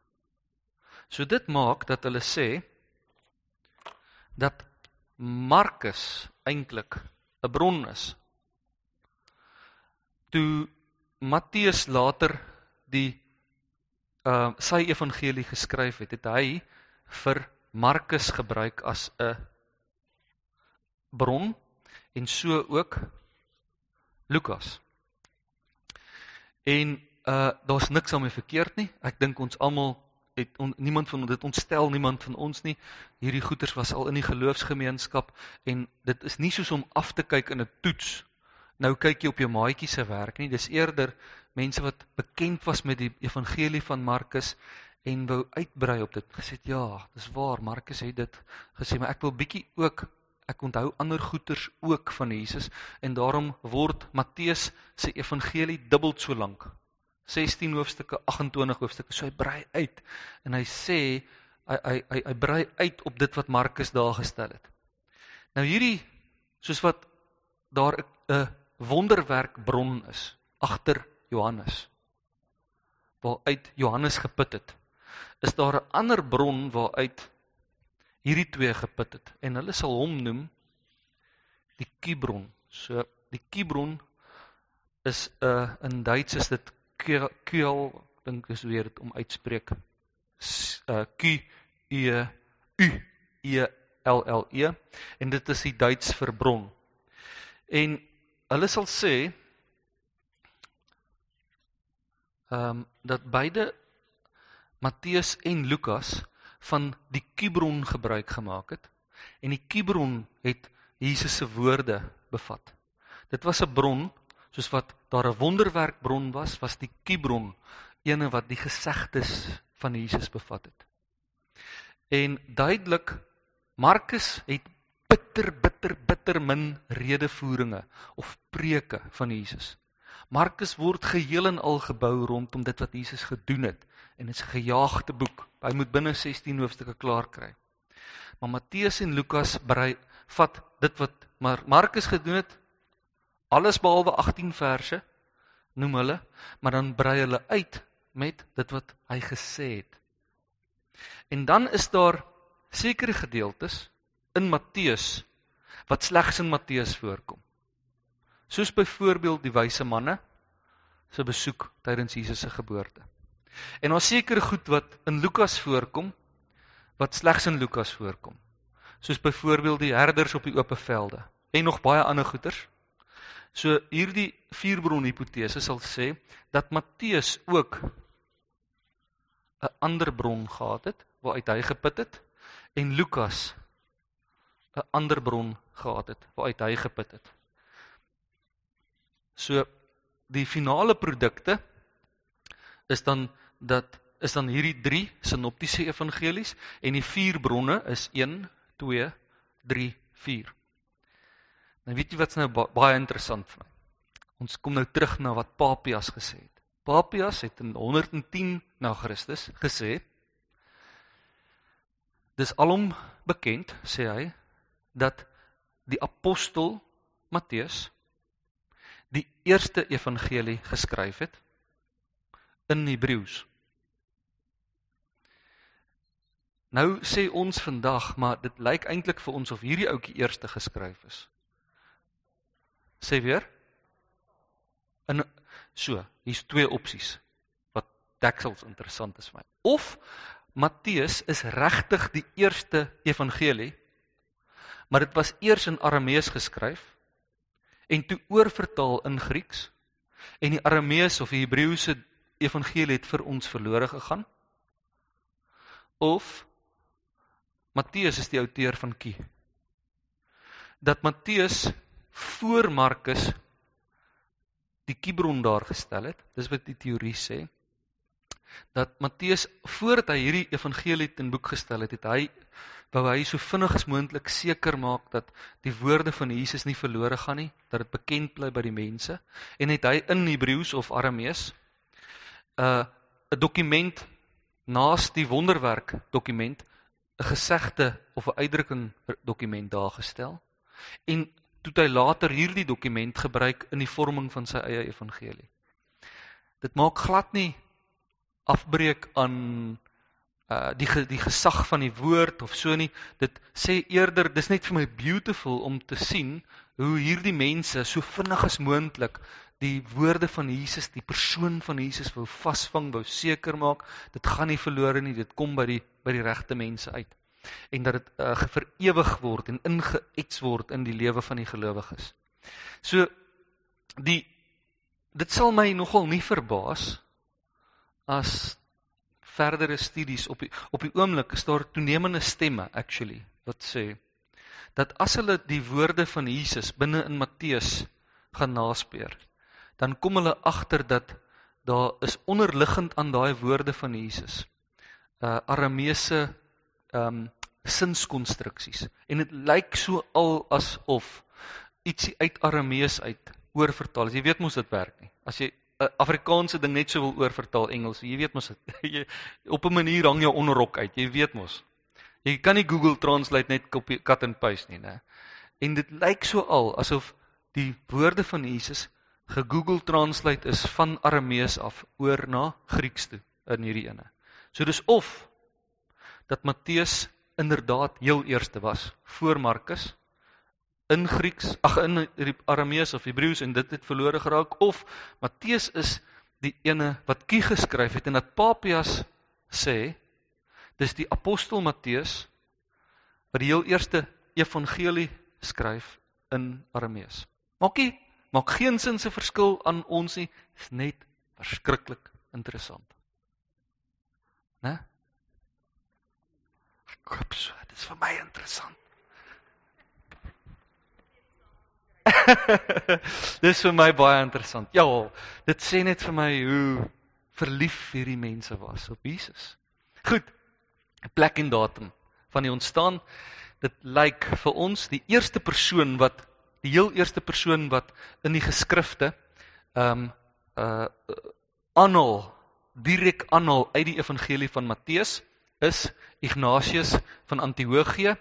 So dit maak dat hulle sê dat Markus eintlik 'n bron is. Toe Matteus later die uh sy evangelie geskryf het, het hy vir Markus gebruik as 'n bron en so ook Lukas. En uh daar's niks daarmee verkeerd nie. Ek dink ons almal het on, niemand van dit ontstel niemand van ons nie. Hierdie goeters was al in die geloofsgemeenskap en dit is nie soos om af te kyk in 'n toets. Nou kyk jy op jou maatjie se werk nie. Dis eerder mense wat bekend was met die evangelie van Markus en wou uitbrei op dit. Gesê ja, dis waar, Markus het dit gesê, maar ek wil bietjie ook ek onthou ander goeters ook van Jesus en daarom word Matteus se evangelie dubbel so lank 16 hoofstukke, 28 hoofstukke. So hy brei uit en hy sê hy hy hy, hy brei uit op dit wat Markus daar gestel het. Nou hierdie soos wat daar 'n wonderwerk bron is agter Johannes waaruit Johannes geput het, is daar 'n ander bron waaruit hierdie twee geput het en hulle sal hom noem die Kibron. So die Kibron is 'n uh, in Duits is dit Kuel, dink dis weer dit om uitspreek. Uh Q E U E L L E en dit is die Duits vir bron. En hulle sal sê ehm um, dat beide Matteus en Lukas van die Kibron gebruik gemaak het en die Kibron het Jesus se woorde bevat. Dit was 'n bron soos wat daar 'n wonderwerkbron was, was die Kibron ene wat die gesegdes van Jesus bevat het. En duidelik Markus het bitter bitter bitter min redevoeringe of preke van Jesus. Markus word geheel en al gebou rondom dit wat Jesus gedoen het en dit is 'n gejaagde boek. Hy moet binne 16 hoofstukke klaar kry. Maar Matteus en Lukas brei vat dit wat Markus gedoen het alles behalwe 18 verse noem hulle, maar dan brei hulle uit met dit wat hy gesê het. En dan is daar sekere gedeeltes in Matteus wat slegs in Matteus voorkom. Soos byvoorbeeld die wyse manne se besoek tydens Jesus se geboorte. En daar sekere goed wat in Lukas voorkom wat slegs in Lukas voorkom. Soos byvoorbeeld die herders op die oop velde en nog baie ander goeters So hierdie vierbron hipotese sal sê dat Matteus ook 'n ander bron gehad het waaruit hy geput het en Lukas 'n ander bron gehad het waaruit hy geput het. So die finale produkte is dan dat is dan hierdie 3 sinoptiese evangelies en die vier bronne is 1 2 3 4. Nou weet jy wat's nou baie interessant vir my. Ons kom nou terug na wat Papias gesê het. Papias het in 110 na Christus gesê Dis alom bekend, sê hy, dat die apostel Matteus die eerste evangelie geskryf het in Hebreëus. Nou sê ons vandag, maar dit lyk eintlik vir ons of hierdie ouetjie eerste geskryf is. Sê weer. In so, hier's twee opsies wat deksels interessant is vir my. Of Matteus is regtig die eerste evangelie, maar dit was eers in Aramees geskryf en toe oorvertaal in Grieks en die Aramees of die Hebreëse evangelie het vir ons verlore gegaan. Of Matteus is die outeur van Kie. Dat Matteus voor Markus die Kibron daar gestel het. Dis wat die teorie sê. Dat Matteus voordat hy hierdie evangelie ten boek gestel het, het hy wou hy so vinnig as moontlik seker maak dat die woorde van Jesus nie verlore gaan nie, dat dit bekend bly by die mense en het hy in Hebreëus of Aramees 'n uh, 'n dokument naas die wonderwerk dokument 'n gesegde of 'n uitdrukking dokument daar gestel. En toe hy later hierdie dokument gebruik in die vorming van sy eie evangelie. Dit maak glad nie afbreek aan uh die die gesag van die woord of so nie. Dit sê eerder dis net vir my beautiful om te sien hoe hierdie mense so vinnig as moontlik die woorde van Jesus, die persoon van Jesus wou vasvang, wou seker maak dit gaan nie verlore nie, dit kom by die by die regte mense uit en dat dit uh, vir ewig word en ingeets word in die lewe van die gelowiges. So die dit sal my nogal nie verbaas as verdere studies op die op die oomblik is daar toenemende stemme actually wat sê dat as hulle die woorde van Jesus binne in Matteus gaan naspeur, dan kom hulle agter dat daar is onderliggend aan daai woorde van Jesus uh arameese um sinskonstruksies en dit lyk so al asof ietsie uit aramees uit oorvertaal. Jy weet mos dit werk nie. As jy Afrikaanse ding net so wil oorvertaal Engels, jy weet mos dit. op 'n manier hang jou onderrok uit. Jy weet mos. Jy kan nie Google Translate net copy cut and paste nie, né? En dit lyk so al asof die woorde van Jesus ge-Google Translate is van Aramees af oor na Grieks toe in hierdie ene. So dis of dat Matteus inderdaad heel eerste was voor Markus in Grieks, ag in Aramees of Hebreëus en dit het verlore geraak of Matteus is die ene wat kie geskryf het en dat Papias sê dis die apostel Matteus wat die heel eerste evangelie skryf in Aramees. Maak nie maak geen sin se verskil aan ons nie, is net verskriklik interessant. Né? Ek sê dit is vir my interessant. Dis vir my baie interessant. Ja, dit sê net vir my hoe verlief hierdie mense was op Jesus. Goed. 'n Plek en datum van die ontstaan. Dit lyk vir ons die eerste persoon wat die heel eerste persoon wat in die geskrifte ehm um, uh aanhaal direk aanhaal uit die evangelie van Matteus is Ignatius van Antiochië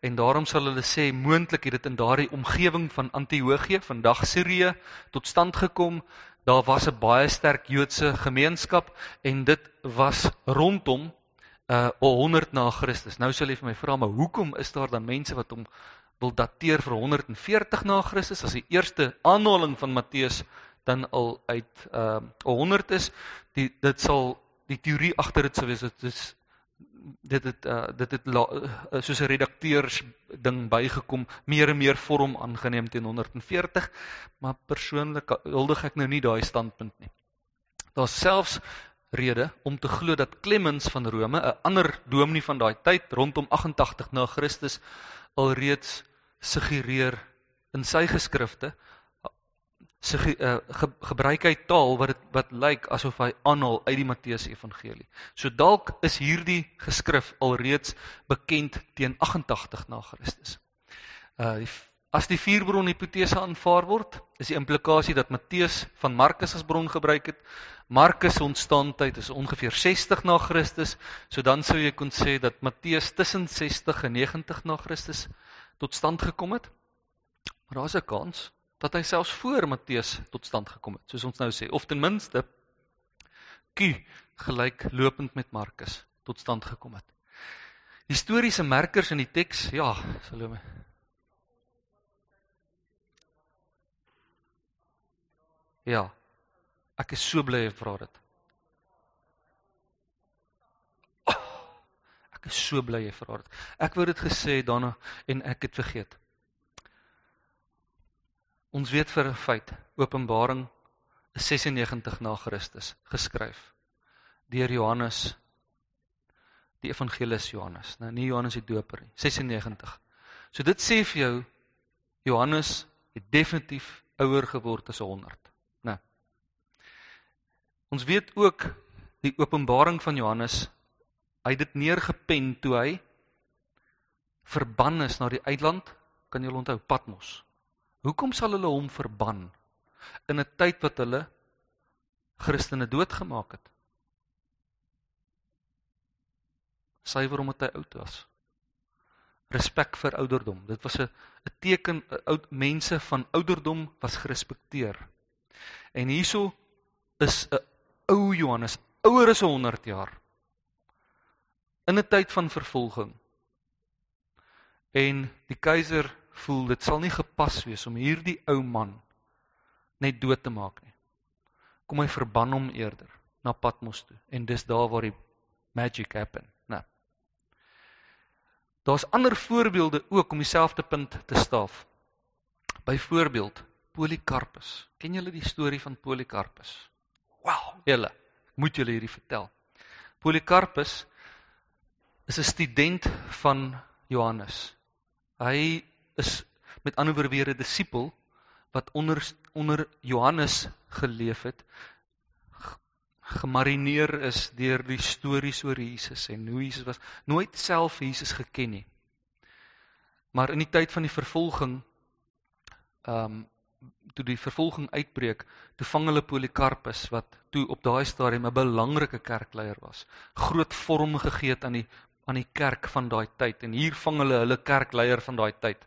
en daarom sal hulle sê moontlik het dit in daardie omgewing van Antiochië, vandag Sirië, tot stand gekom. Daar was 'n baie sterk Joodse gemeenskap en dit was rondom uh 100 na Christus. Nou sal jy vir my vra, maar hoekom is daar dan mense wat hom wil dateer vir 140 na Christus as die eerste aanhaling van Matteus dan al uit uh 100 is? Die dit sal die teorie agter dit sou wees dit is dit het uh, dit het la, uh, soos 'n redakteurs ding bygekom meer en meer vorm aangeneem teen 140 maar persoonlik huldig ek nou nie daai standpunt nie. Daar's selfs rede om te glo dat Clemens van Rome 'n ander dominee van daai tyd rondom 88 na Christus alreeds suggereer in sy geskrifte se ge, uh, ge, gebruik hy taal wat dit wat lyk asof hy aanhaal uit die Matteus Evangelie. So dalk is hierdie geskrif alreeds bekend teen 88 na Christus. Uh as die vierbron hipotese aanvaar word, is die implikasie dat Matteus van Markus as bron gebruik het. Markus se ontstaantyd is ongeveer 60 na Christus, so dan sou jy kon sê dat Matteus tussen 60 en 90 na Christus tot stand gekom het. Maar daar's 'n kans dat hy selfs voor Matteus tot stand gekom het, soos ons nou sê, of ten minste Q gelyk lopend met Markus tot stand gekom het. Historiese merkers in die teks, ja, Salome. Ja. Ek is so bly jy vra dit. Ek is so bly jy vra dit. Ek wou dit gesê daarna en ek het vergeet. Ons weet vir 'n feit, Openbaring is 96 na Christus geskryf deur Johannes die evangelis Johannes, nou nie Johannes die Doper nie, 96. So dit sê vir jou Johannes het definitief ouer geword as 100, né? Nou, ons weet ook die Openbaring van Johannes, hy het dit neergepen toe hy verban is na die eiland, kan jy onthou Patmos. Hoekom sal hulle hom verban in 'n tyd wat hulle Christene doodgemaak het? Suiwer omdat hy oud was. Respek vir ouderdom. Dit was 'n 'n teken oud mense van ouderdom was gerespekteer. En hierso is 'n ou Johannes, ouer as 100 jaar. In 'n tyd van vervolging. En die keiser voel dit sal nie gepas wees om hierdie ou man net dood te maak nie. Kom hy verban hom eerder na Patmos toe en dis daar waar die magic happen, né? Daar's ander voorbeelde ook om dieselfde punt te staaf. Byvoorbeeld Polycarpus. Ken julle die storie van Polycarpus? Wow, julle, moet julle hierdie vertel. Polycarpus is 'n student van Johannes. Hy is met ander woorde weer 'n disipel wat onder onder Johannes geleef het gemarineer is deur die stories oor Jesus en hoe Jesus was nooit self Jesus geken nie. Maar in die tyd van die vervolging ehm um, toe die vervolging uitbreek, toe vang hulle Polycarpus wat toe op daai stadium 'n belangrike kerkleier was. Groot vorm gegee het aan die aan die kerk van daai tyd en hier vang hulle hulle kerkleier van daai tyd.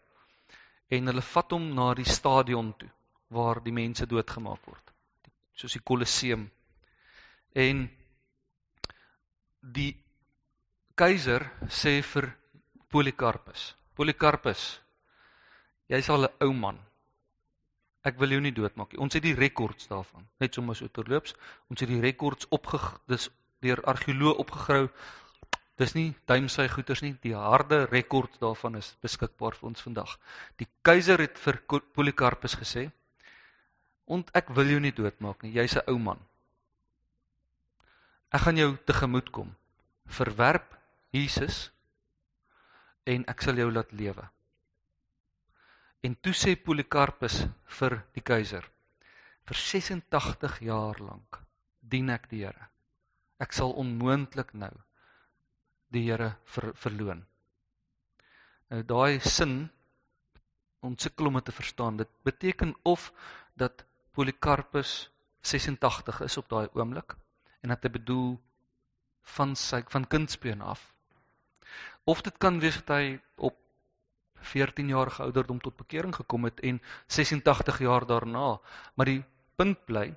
En hulle vat hom na die stadion toe waar die mense doodgemaak word. Soos die Kolosseum En die keiser sê vir Polycarpus: "Polycarpus, jy's al 'n ou man. Ek wil jou nie doodmaak nie. Ons het die rekords daarvan. Net sommer so terloops, ons het die rekords opge dis deur argeoloë opgegrou. Dis nie duimsy goeters nie. Die harde rekords daarvan is beskikbaar vir ons vandag. Die keiser het vir Polycarpus gesê: "Ont ek wil jou nie doodmaak nie. Jy's 'n ou man. Ek gaan jou tegemoet kom. Verwerp Jesus en ek sal jou laat lewe. En toe sê Polycarpus vir die keiser: Vir 86 jaar lank dien ek die Here. Ek sal onmoontlik nou die Here ver, verloon. Nou daai sin ons sukkel om dit te verstaan. Dit beteken of dat Polycarpus 86 is op daai oomblik en dat hy bedoel van sy van kindsbeen af. Of dit kan wees dat hy op 14 jaar ouderdom tot bekering gekom het en 86 jaar daarna, maar die punt bly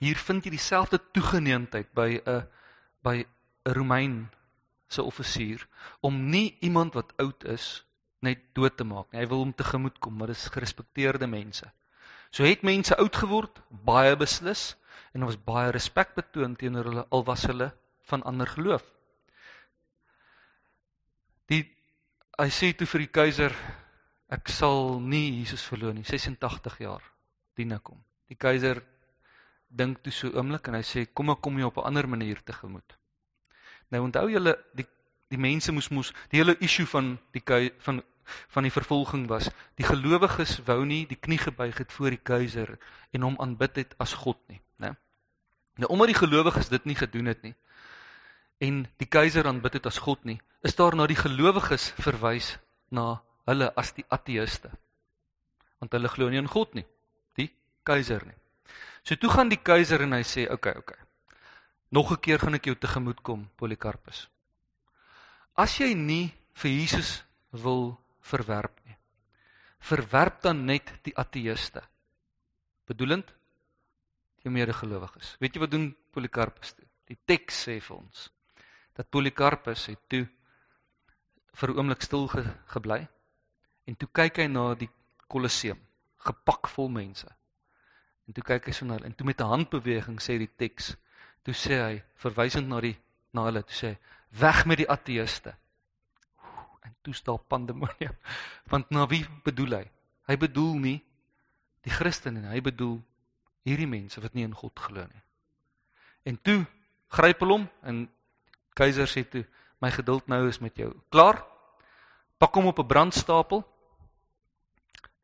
hier vind jy dieselfde toegeneentheid by 'n by 'n Romein se offisier om nie iemand wat oud is net dood te maak nie. Hy wil hom tegemoet kom, maar dis gerespekteerde mense. So het mense oud geword, baie beslis, en ons baie respek betoon teenoor hulle al was hulle van ander geloof. Die hy sê toe vir die keiser ek sal nie Jesus verloon nie 86 jaar dien ek hom. Die keiser dink toe so oomblik en hy sê kom ek kom jy op 'n ander manier tegemoet. Nou onthou julle die die mense moes moes die hele issue van die van van die vervolging was die gelowiges wou nie die knie gebuig het voor die keiser en hom aanbid het as God nie, né? Nou omdat die gelowiges dit nie gedoen het nie en die keiser aanbid het as God nie, is daar na die gelowiges verwys na hulle as die ateëste. Want hulle glo nie in God nie, die keiser nie. So toe gaan die keiser en hy sê, "Oké, okay, oké. Okay. Nog 'n keer gaan ek jou tegemoet kom, Polycarpus. As jy nie vir Jesus wil verwerp nie. Verwerp dan net die ateëste. Bedoelend die medegelowiges. Weet jy wat doen Polycarpus toe? Die teks sê vir ons dat Polycarpus het toe vir 'n oomblik stil ge, gebly en toe kyk hy na die Kolosseum, gepak vol mense. En toe kyk hy so na hulle en toe met 'n handbeweging sê die teks, toe sê hy verwysend na die na hulle, toe sê weg met die ateëste en toe staan pandemonium. Want na wie bedoel hy? Hy bedoel nie die Christene nie, hy bedoel hierdie mense wat nie in God glo nie. En toe gryp hulle hom en keiser sê toe my geduld nou is met jou. Klaar? Pak hom op 'n brandstapel.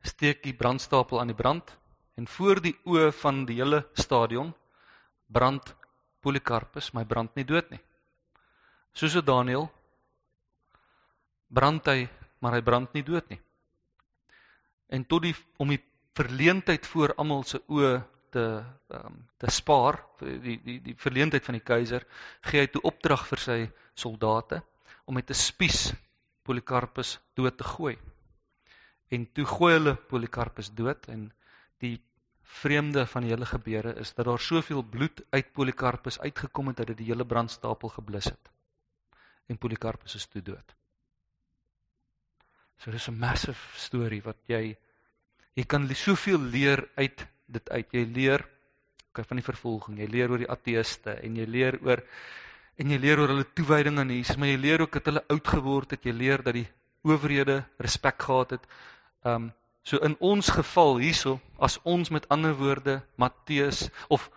Steek die brandstapel aan die brand en voor die oë van die hele stadion brand Polycarpus, my brand nie dood nie. Soos Daniel brand hy, maar hy brand nie dood nie. En tot die om die verleentheid voor almal se oë te um, te spaar, die die die verleentheid van die keiser, gee hy toe opdrag vir sy soldate om met 'n spies Polycarpus dood te gooi. En toe gooi hulle Polycarpus dood en die vreemde van die hele gebeure is dat daar soveel bloed uit Polycarpus uitgekom het dat dit die hele brandstapel geblus het. En Polycarpus is toe dood. So dis 'n massive storie wat jy jy kan soveel leer uit dit uit. Jy leer okay, van die vervolging, jy leer oor die ateëste en jy leer oor en jy leer oor hulle toewyding aan Jesus, maar jy leer ook dat hulle oud geword het. Jy leer dat die owerhede respek gehad het. Um so in ons geval hierso, as ons met ander woorde Matteus of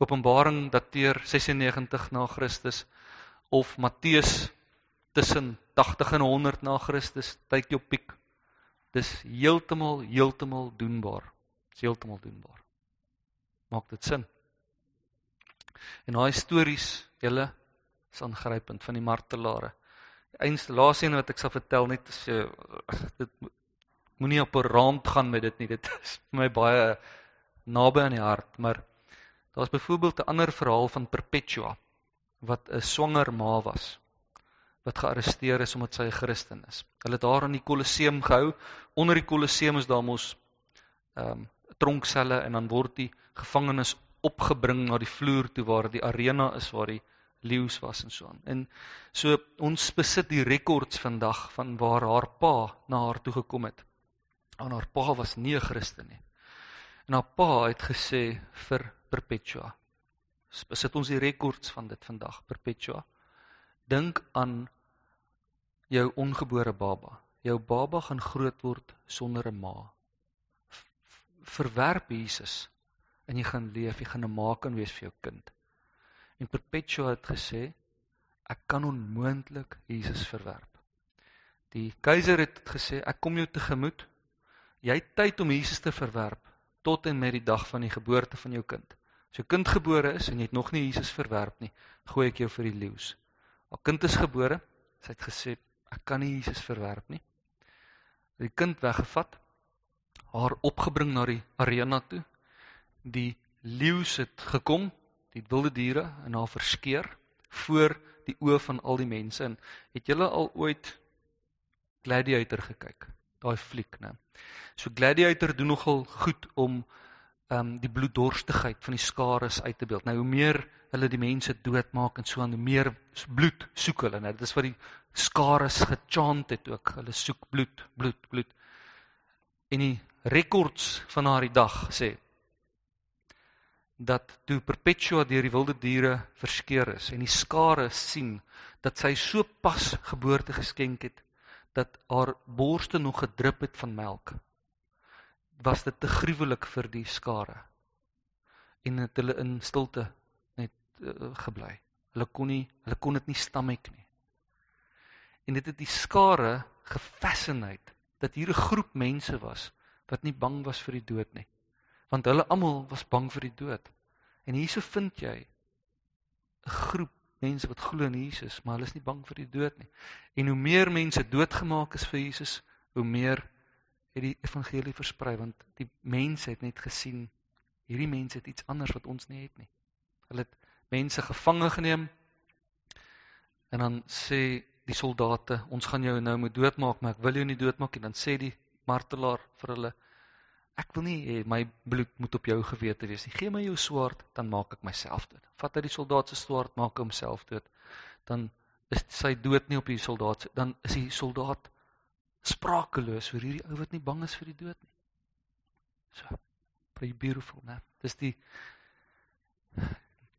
Openbaring dateer 96 na Christus of Matteus tussen 80 en 100 na Christus, tyd jou piek. Dis heeltemal heeltemal doenbaar. Dis heeltemal doenbaar. Maak dit sin? En daai stories, julle is aangrypend van die martelare. Die einste laaste een wat ek sal vertel net as jy dit moenie op 'n raamd gaan met dit nie. Dit is vir my baie naby aan die hart, maar daar's byvoorbeeld 'n ander verhaal van Perpetua wat 'n swanger ma was wat gearresteer is omdat sy 'n Christen is. Hulle het haar in die Kolosseum gehou. Onder die Kolosseum is daar mos ehm um, tronkselle en dan word die gevangenes opgebring na die vloer toe waar die arena is waar die leeu's was en so aan. En so ons besit die rekords vandag van waar haar pa na haar toe gekom het. En haar pa was nie 'n Christen nie. En haar pa het gesê vir Perpetua. Besit ons die rekords van dit vandag, Perpetua. Dink aan jou ongebore baba. Jou baba gaan groot word sonder 'n ma. Verwerp Jesus en jy gaan leef, jy gaan 'n ma kan wees vir jou kind. En Perpetua het gesê ek kan onmoontlik Jesus verwerp. Die keiser het gesê ek kom jou tegemoet. Jy het tyd om Jesus te verwerp tot en met die dag van die geboorte van jou kind. As jou kind gebore is en jy het nog nie Jesus verwerp nie, gooi ek jou vir die leeu's. Haar kind is gebore, sy het gesê ek kan nie Jesus verwerp nie. Die kind weggevat, haar opgebring na die arena toe die leeu's het gekom, die wilde diere en haar verskeer voor die oë van al die mense en het julle al ooit Gladiator gekyk? Daai fliek, né? So Gladiator doen nogal goed om ehm um, die bloeddorstigheid van die skares uit te beeld. Nou hoe meer hulle die mense doodmaak en so aan, hoe meer bloed soek hulle, né? Dit is wat die skares gechant het ook. Hulle soek bloed, bloed, bloed. En die rekords van daardie dag sê dat toe Perpetua deur die wilde diere verskeer is en die skare sien dat sy so pas geboorte geskenk het dat haar borste nog gedrup het van melk was dit te gruwelik vir die skare en het hulle in stilte net uh, gebly hulle kon nie hulle kon dit nie stomach nie en dit het die skare gefascineerd dat hier 'n groep mense was wat nie bang was vir die dood nie want hulle almal was bang vir die dood. En hierso vind jy 'n groep mense wat glo in Jesus, maar hulle is nie bang vir die dood nie. En hoe meer mense doodgemaak is vir Jesus, hoe meer het die evangelie versprei want die mense het net gesien hierdie mense het iets anders wat ons nie het nie. Hulle het mense gevange geneem en dan sê die soldate, ons gaan jou nou moet doodmaak, maar ek wil jou nie doodmaak nie. Dan sê die martelaar vir hulle, Ek wil nie hê my bloed moet op jou gewete wees nie. Gee my jou swaard, dan maak ek myself dood. Vat hy die soldaat se swaard, maak hom self dood. Dan is sy dood nie op die soldaat se dan is die soldaat sprakeloos oor hierdie ou wat nie bang is vir die dood nie. So, pretty beautiful, né? Dis die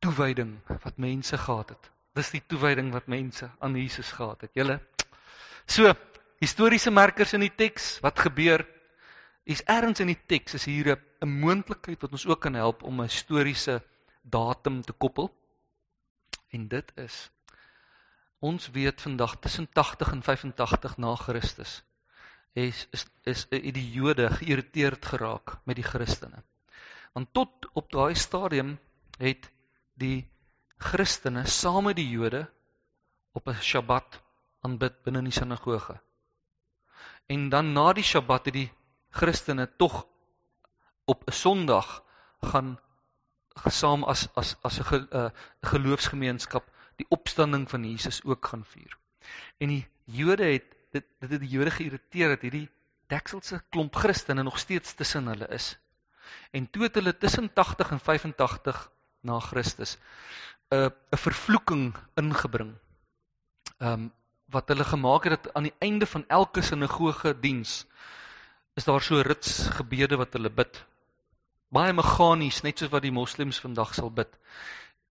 toewyding wat mense gehad het. Dis die toewyding wat mense aan Jesus gehad het. Julle So, historiese merkers in die teks, wat gebeur? Is ergens in die teks is hier 'n moontlikheid wat ons ook kan help om 'n historiese datum te koppel. En dit is ons weet vandag tussen 80 en 85 na Christus is is is die Jode geïrriteerd geraak met die Christene. Want tot op daai stadium het die Christene saam met die Jode op 'n Sabbat aanbid binne in die sinagoge. En dan na die Sabbat het die Christene tog op 'n Sondag gaan gesaam as as as 'n uh, geloofsgemeenskap die opstanding van Jesus ook gaan vier. En die Jode het dit dit het die Jode geïrriteer dat hierdie dekselse klomp Christene nog steeds tussen hulle is. En toe het hulle tussen 80 en 85 na Christus 'n uh, 'n vervloeking ingebring. Ehm um, wat hulle gemaak het dat aan die einde van elke sinagoge diens is daar so rits gebede wat hulle bid. Baie meganies, net soos wat die moslems vandag sal bid.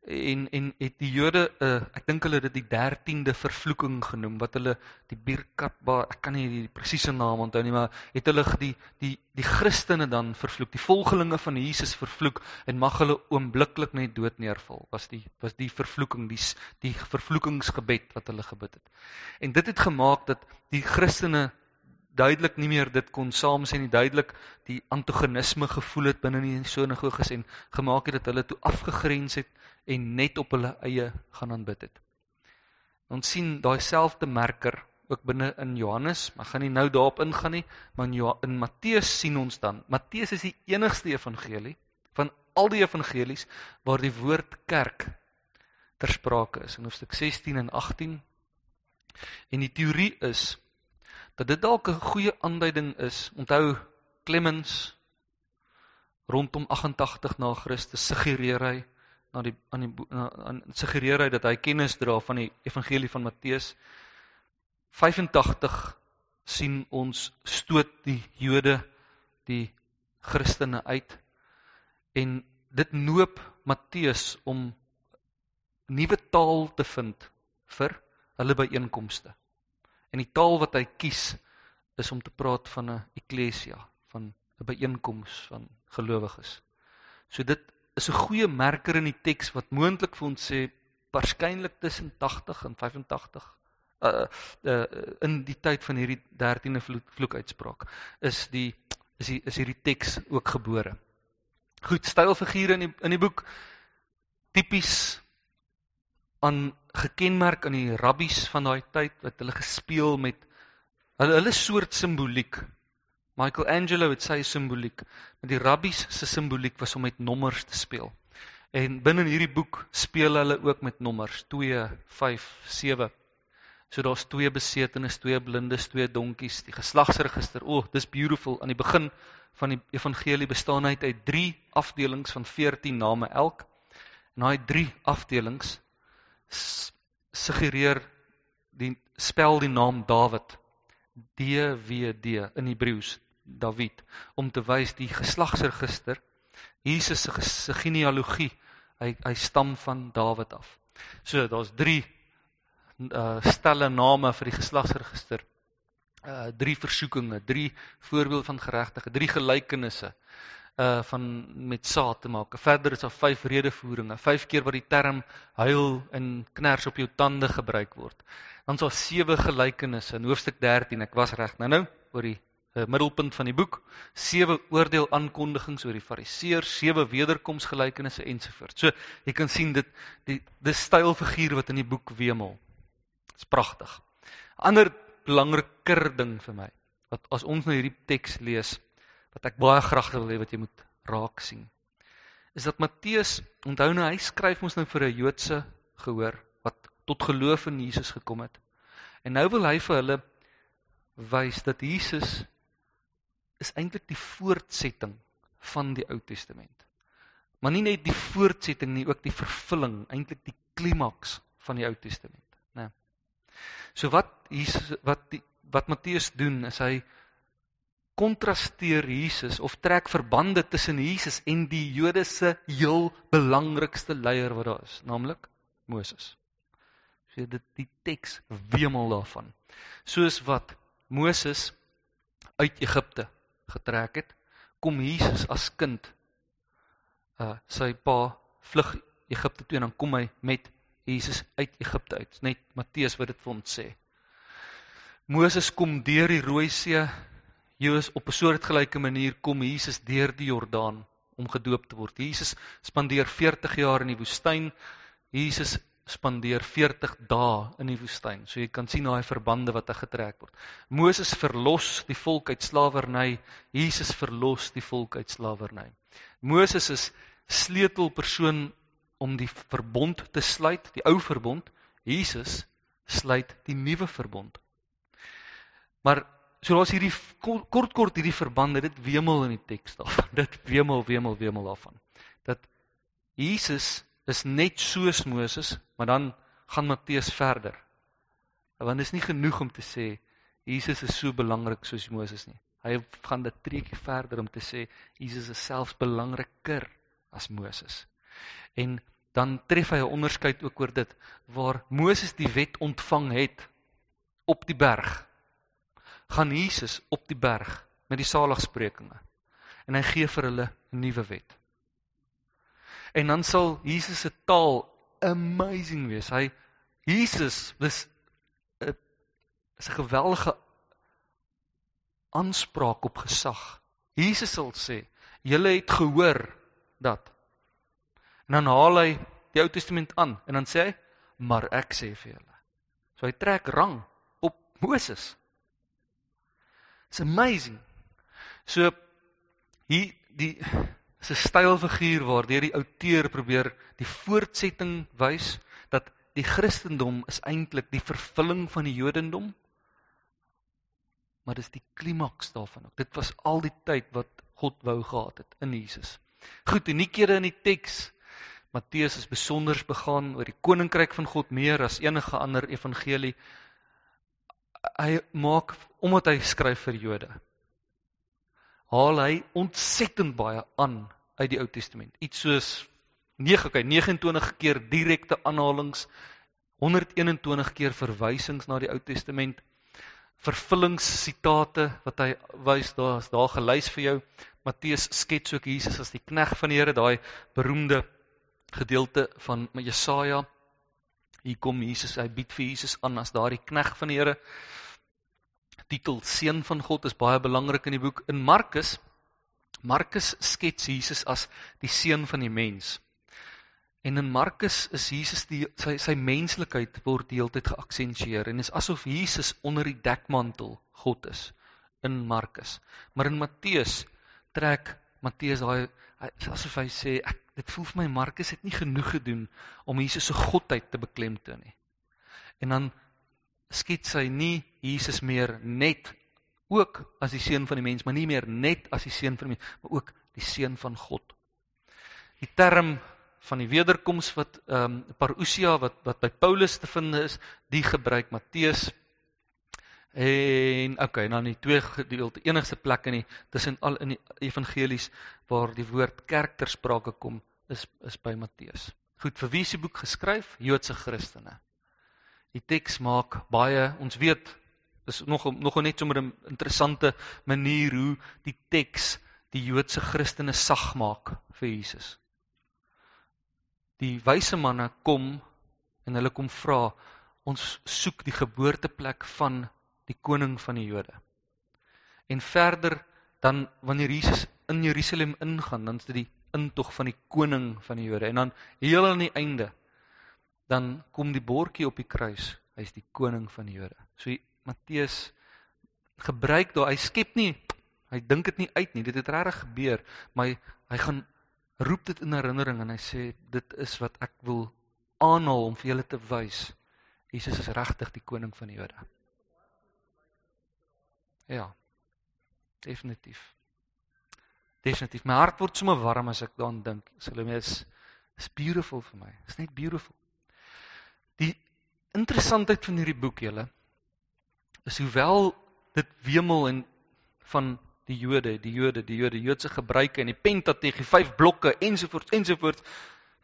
en en het die Jode uh, ek dink hulle het dit die 13de vervloeking genoem wat hulle die Birkatba ek kan nie die presiese naam onthou nie maar het hulle die die die Christene dan vervloek die volgelinge van Jesus vervloek en mag hulle oombliklik net dood neerval was die was die vervloeking die die vervloekingsgebed wat hulle gebid het en dit het gemaak dat die Christene duidelik nie meer dit kon saam sê nie duidelik die antagonisme gevoel het binne in die sinagoges en gemaak het dat hulle toe afgegrens het en net op hulle eie gaan aanbid het. Ons sien daai selfde merker ook binne in Johannes, maar gaan nie nou daarop ingaan nie, maar in, in Matteus sien ons dan. Matteus is die enigste evangelie van al die evangelies waar die woord kerk ter sprake is in hoofstuk 16 en 18. En die teorie is dat dit dalk 'n goeie aanduiding is. Onthou Clemens rondom 88 na Christus suggereer hy na die aan die aan suggereer hy dat hy kennis dra van die evangelie van Matteus 85 sien ons stoot die Jode die Christene uit en dit noop Matteus om nuwe taal te vind vir hulle byeenkomste. En die taal wat hy kies is om te praat van 'n eklesia, van 'n byeenkoms van gelowiges. So dit is 'n goeie merker in die teks wat moontlik vir ons sê waarskynlik tussen 80 en 85 uh, uh in die tyd van hierdie 13de vloek, vloekuitspraak is die is die is hierdie teks ook gebore. Goed, stylfigure in die in die boek tipies aan gekenmerk aan die rabbies van daai tyd wat hulle gespeel met hulle hulle soort simboliek Michelangelo het sy simboliek, maar die rabbies se simboliek was om met nommers te speel. En binne in hierdie boek speel hulle ook met nommers 2, 5, 7. So daar's twee besetenes, twee blindes, twee donkies, die geslagsregister. O, oh, dis beautiful. Aan die begin van die evangelie bestaan hy uit 3 afdelings van 14 name elk. En daai 3 afdelings suggereer die spel die naam Dawid. DVD in Hebreëus David om te wys die geslagsregister Jesus se genealogie hy hy stam van Dawid af. So daar's 3 uh stelle name vir die geslagsregister. Uh drie versoekinge, drie voorbeelde van geregtige, drie gelykenisse uh van met saad te maak. Verder is daar vyf redevoeringe, vyf keer wat die term huil en kners op jou tande gebruik word. Dan is daar sewe gelykenisse in hoofstuk 13. Ek was reg nou-nou oor die uh, middelpunt van die boek, sewe oordeel aankondigings oor die fariseërs, sewe wederkomsgelykenisse ensovoorts. So jy kan sien dit die dis stylfiguur wat in die boek wemel. Dit's pragtig. Ander belangriker ding vir my wat as ons nou hierdie teks lees wat ek baie graag wil hê wat jy moet raak sien is dat Matteus onthou nou hy skryf ons nou vir 'n Joodse gehoor wat tot geloof in Jesus gekom het. En nou wil hy vir hulle wys dat Jesus is eintlik die voortsetting van die Ou Testament. Maar nie net die voortsetting nie, ook die vervulling, eintlik die klimaks van die Ou Testament, né? So wat Jesus wat die, wat Matteus doen is hy kontrasteer Jesus of trek verbande tussen Jesus en die Jode se heel belangrikste leier wat daar is, naamlik Moses. So dit die teks wemel daarvan. Soos wat Moses uit Egipte getrek het, kom Jesus as kind uh sy pa vlug Egipte toe en dan kom hy met Jesus uit Egipte uit. Net Matteus wat dit vir ons sê. Moses kom deur die Rooi See. Jesus op 'n soortgelyke manier kom Jesus deur die Jordaan om gedoop te word. Jesus spandeer 40 jaar in die woestyn. Jesus spandeer 40 dae in die woestyn. So jy kan sien daai verbande wat hy getrek word. Moses verlos die volk uit slawerny, Jesus verlos die volk uit slawerny. Moses is sleutelpersoon om die verbond te sluit, die ou verbond. Jesus sluit die nuwe verbond. Maar so daar's hierdie kort kort hierdie verbande, dit wemel in die teks daarvan. Dit wemel, wemel, wemel daarvan. Dat Jesus is net soos Moses, maar dan gaan Matteus verder. Want dit is nie genoeg om te sê Jesus is so belangrik soos Moses nie. Hy gaan dit treetjie verder om te sê Jesus is selfs belangriker as Moses. En dan tref hy 'n onderskeid ook oor dit waar Moses die wet ontvang het op die berg. Gaan Jesus op die berg met die saligsprekinge en hy gee vir hulle 'n nuwe wet. En dan sal Jesus se taal amazing wees. Hy Jesus was 'n is 'n geweldige aanspraak op gesag. Jesus sal sê, "Julle het gehoor dat." En dan haal hy die Ou Testament aan en dan sê hy, "Maar ek sê vir julle." So hy trek rang op Moses. It's amazing. So hier die 'n stylfiguur waardeur die outeur probeer die voortsetting wys dat die Christendom is eintlik die vervulling van die Jodendom. Maar dis die klimaks daarvan ook. Dit was al die tyd wat God wou gehad het in Jesus. Goed, uniekhede in die teks. Matteus is besonder begaan oor die koninkryk van God meer as enige ander evangelie. Hy maak omdat hy skryf vir Jode haal hy ontsettend baie aan uit die Ou Testament. Iets soos 9, okay, 29 keer direkte aanhalings, 121 keer verwysings na die Ou Testament, vervullingssitate wat hy wys daar is daar gelys vir jou. Matteus skets ook Jesus as die knegg van die Here, daai beroemde gedeelte van Jesaja. Hier kom Jesus, hy bied vir Jesus aan as daardie knegg van die Here titel seun van God is baie belangrik in die boek in Markus. Markus skets Jesus as die seun van die mens. En in Markus is Jesus die sy sy menslikheid word deeltyd geaksentueer en is asof Jesus onder die dekmantel God is in Markus. Maar in Matteus trek Matteus daai asof hy sê ek dit voel vir my Markus het nie genoeg gedoen om Jesus se godheid te beklemtoon nie. En dan skets hy nie Jesus meer net ook as die seun van die mens, maar nie meer net as die seun van die mens, maar ook die seun van God. Die term van die wederkoms wat ehm um, parousia wat wat by Paulus te vind is, die gebruik Matteus en okay, dan die twee gedeelte enigste plek in die tussen al in die evangelies waar die woord kerk ter sprake kom is is by Matteus. Goed, vir wie is die boek geskryf? Joodse Christene. Die teks maak baie, ons weet, is nog nog net sommer 'n interessante manier hoe die teks die Joodse Christene sag maak vir Jesus. Die wyse manne kom en hulle kom vra, ons soek die geboorteplek van die koning van die Jode. En verder dan wanneer Jesus in Jerusalem ingaan, dan is dit die intog van die koning van die Jode en dan heel aan die einde dan kom die bordjie op die kruis. Hy's die koning van die Jode. So Matteus gebruik daar, hy skep nie, hy dink dit nie uit nie. Dit het regtig gebeur, maar hy, hy gaan roep dit in herinnering en hy sê dit is wat ek wil aanhaal om vir julle te wys. Jesus is regtig die koning van die Jode. Ja. Definitief. Definitief. My hart word sommer warm as ek daaraan dink. Salome is is beautiful vir my. It's net beautiful. Die interessantheid van hierdie boek julle is hoewel dit wemel en van die Jode, die Jode, die Jode, Joodse gebruike en die Pentateuch, die vyf blokke ensovoorts ensovoorts,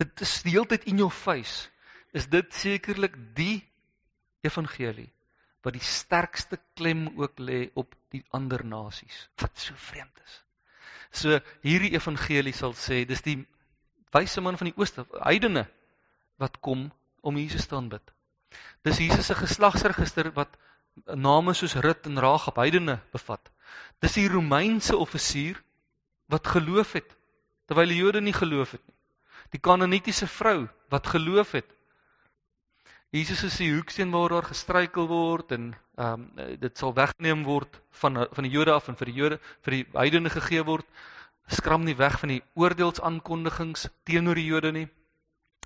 dit is die hele tyd in jou face. Is dit sekerlik die evangelie wat die sterkste klem ook lê op die ander nasies wat so vreemd is. So hierdie evangelie sal sê dis die wyse man van die ooste, heidene wat kom om Jesus te aanbid. Dis Jesus se geslagsregister wat name soos Rut en Ragab heidene bevat. Dis die Romeinse offisier wat geloof het terwyl die Jode nie geloof het nie. Die Kanaanitiese vrou wat geloof het. Jesus is die hoeksteen waar daar gestruikel word en ehm um, dit sal weggeneem word van van die Jode af en vir die Jode vir die heidene gegee word. Skram nie weg van die oordeelsaankondigings teenoor die Jode nie.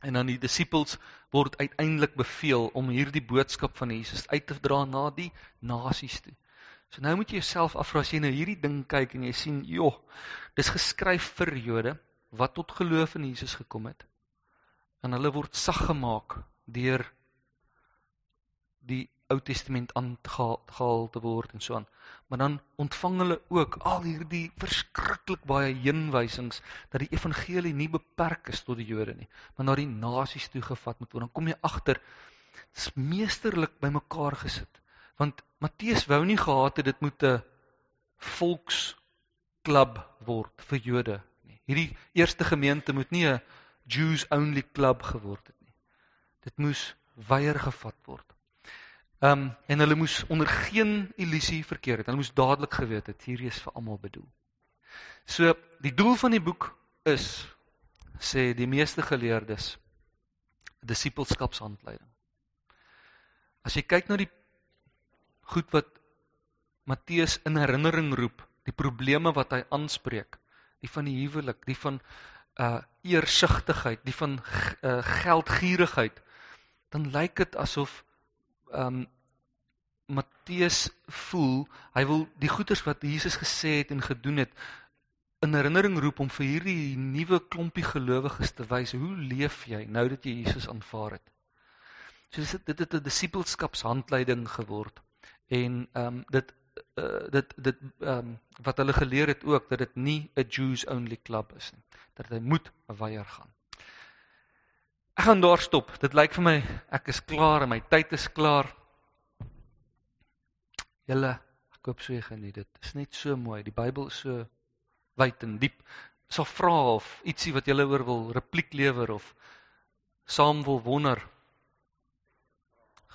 En dan die disippels word uiteindelik beveel om hierdie boodskap van Jesus uit te dra na die nasies toe. So nou moet jy jouself afvra as jy nou hierdie ding kyk en jy sien, joh, dis geskryf vir Jode wat tot geloof in Jesus gekom het. En hulle word sag gemaak deur die Ou Testament aangehaal te word en so aan. Maar dan ontvang hulle ook al hierdie verskriklik baie heenwysings dat die evangelie nie beperk is tot die Jode nie, maar na die nasies toe gevat moet word. Dan kom jy agter dis meesterlik bymekaar gesit. Want Matteus wou nie gehad het dit moet 'n volksklub word vir Jode nie. Hierdie eerste gemeente moet nie 'n Jews only club geword het nie. Dit moes weier gevat word. Ehm um, en hulle moes onder geen illusie verkeer het. Hulle moes dadelik geweet het hierdie is vir almal bedoel. So die doel van die boek is sê die meeste geleerdes disipelskapshandleiding. As jy kyk na die goed wat Matteus in herinnering roep, die probleme wat hy aanspreek, die van die huwelik, die van uh eersigtigheid, die van uh, geldgierigheid, dan lyk dit asof ehm um, Matteus voel hy wil die goeders wat Jesus gesê het en gedoen het in herinnering roep om vir hierdie nuwe klompie gelowiges te wys hoe leef jy nou dat jy Jesus aanvaar het. So dit dit het 'n disipelskapshandleiding geword en ehm um, dit uh, dit dit ehm um, wat hulle geleer het ook dat dit nie 'n Jews only club is nie dat hy moet weier gaan. Ek gaan daar stop. Dit lyk vir my ek is klaar en my tyd is klaar. Julle, ek hoop so jy geniet dit. Dit is net so mooi. Die Bybel is so wyd en diep. So vra of ietsie wat julle oor wil repliek lewer of saam wil wonder.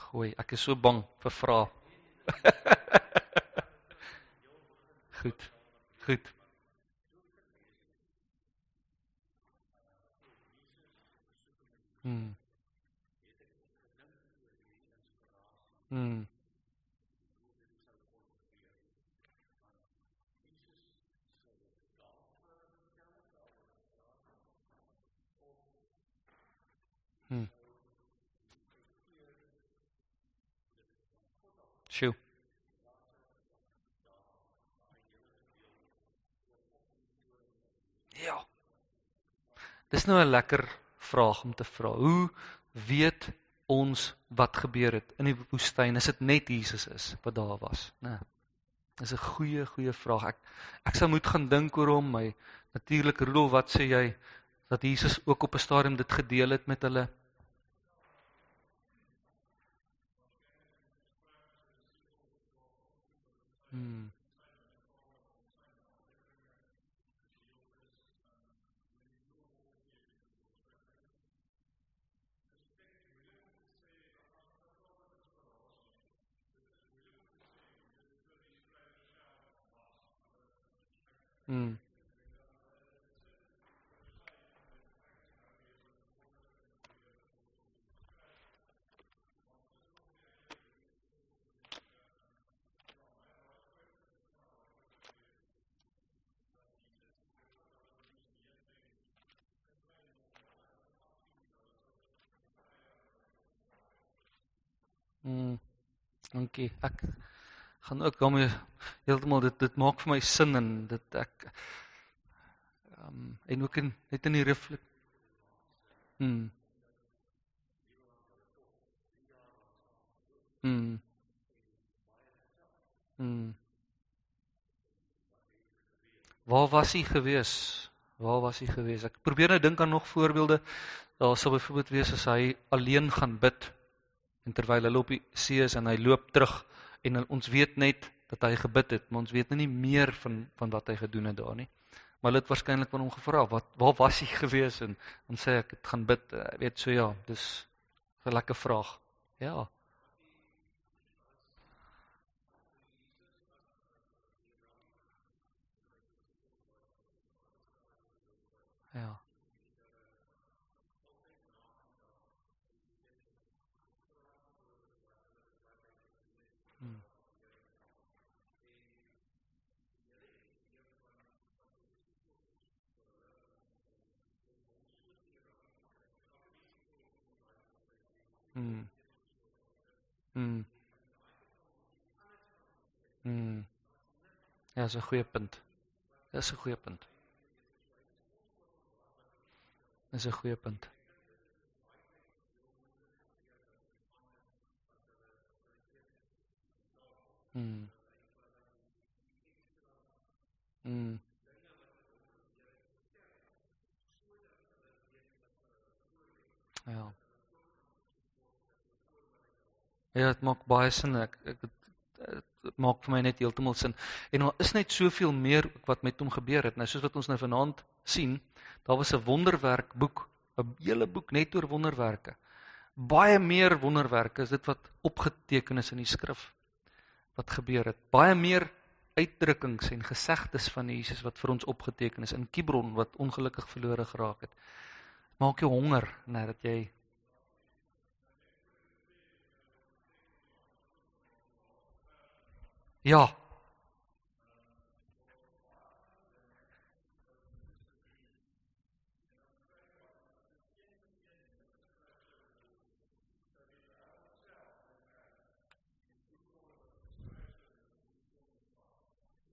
Gooi, ek is so bang vir vrae. Goed. Goed. Hmm. Hmm. Sjoe. Ja. Dis nou 'n lekker vraag om te vra. Hoe weet ons wat gebeur het in die woestyn as dit net Jesus is wat daar was, né? Nee. Dis 'n goeie goeie vraag. Ek ek sou moet gaan dink oor hom. My natuurlik Rudolf, wat sê jy dat Jesus ook op 'n stadium dit gedeel het met hulle? Hmm. Mm. Mm. Dankie. Ek gaan ook daarmee heeltemal dit dit maak vir my sin en dit ek ehm um, en ook in net in die reflek. Mm. Mm. Mm. Waar was hy gewees? Waar was hy gewees? Ek probeer nou dink aan nog voorbeelde. Daar sou byvoorbeeld wees as hy alleen gaan bid en terwyl hy loop die see is en hy loop terug en ons weet net dat hy gebid het, maar ons weet nou nie meer van van wat hy gedoen het daar nie. Maar hulle het waarskynlik van hom gevra, "Wat waar was hy gewees?" en ons sê ek het gaan bid. Ek weet so ja, dis 'n lekker vraag. Ja. Mm. Mm. Mm. Ja, dis 'n goeie punt. Dis 'n goeie punt. Dis 'n goeie punt. Mm. Mm. Ja. Ja, dit maak baie sin. Ek ek dit maak vir my net heeltemal sin. En daar is net soveel meer wat met hom gebeur het. Nou soos wat ons nou vanaand sien, daar was 'n wonderwerk boek, 'n hele boek net oor wonderwerke. Baie meer wonderwerke is dit wat opgeteken is in die skrif wat gebeur het. Baie meer uitdrukkings en gesegdes van Jesus wat vir ons opgeteken is in Kibron wat ongelukkig verlore geraak het. Maak jou honger nadat jy Ja.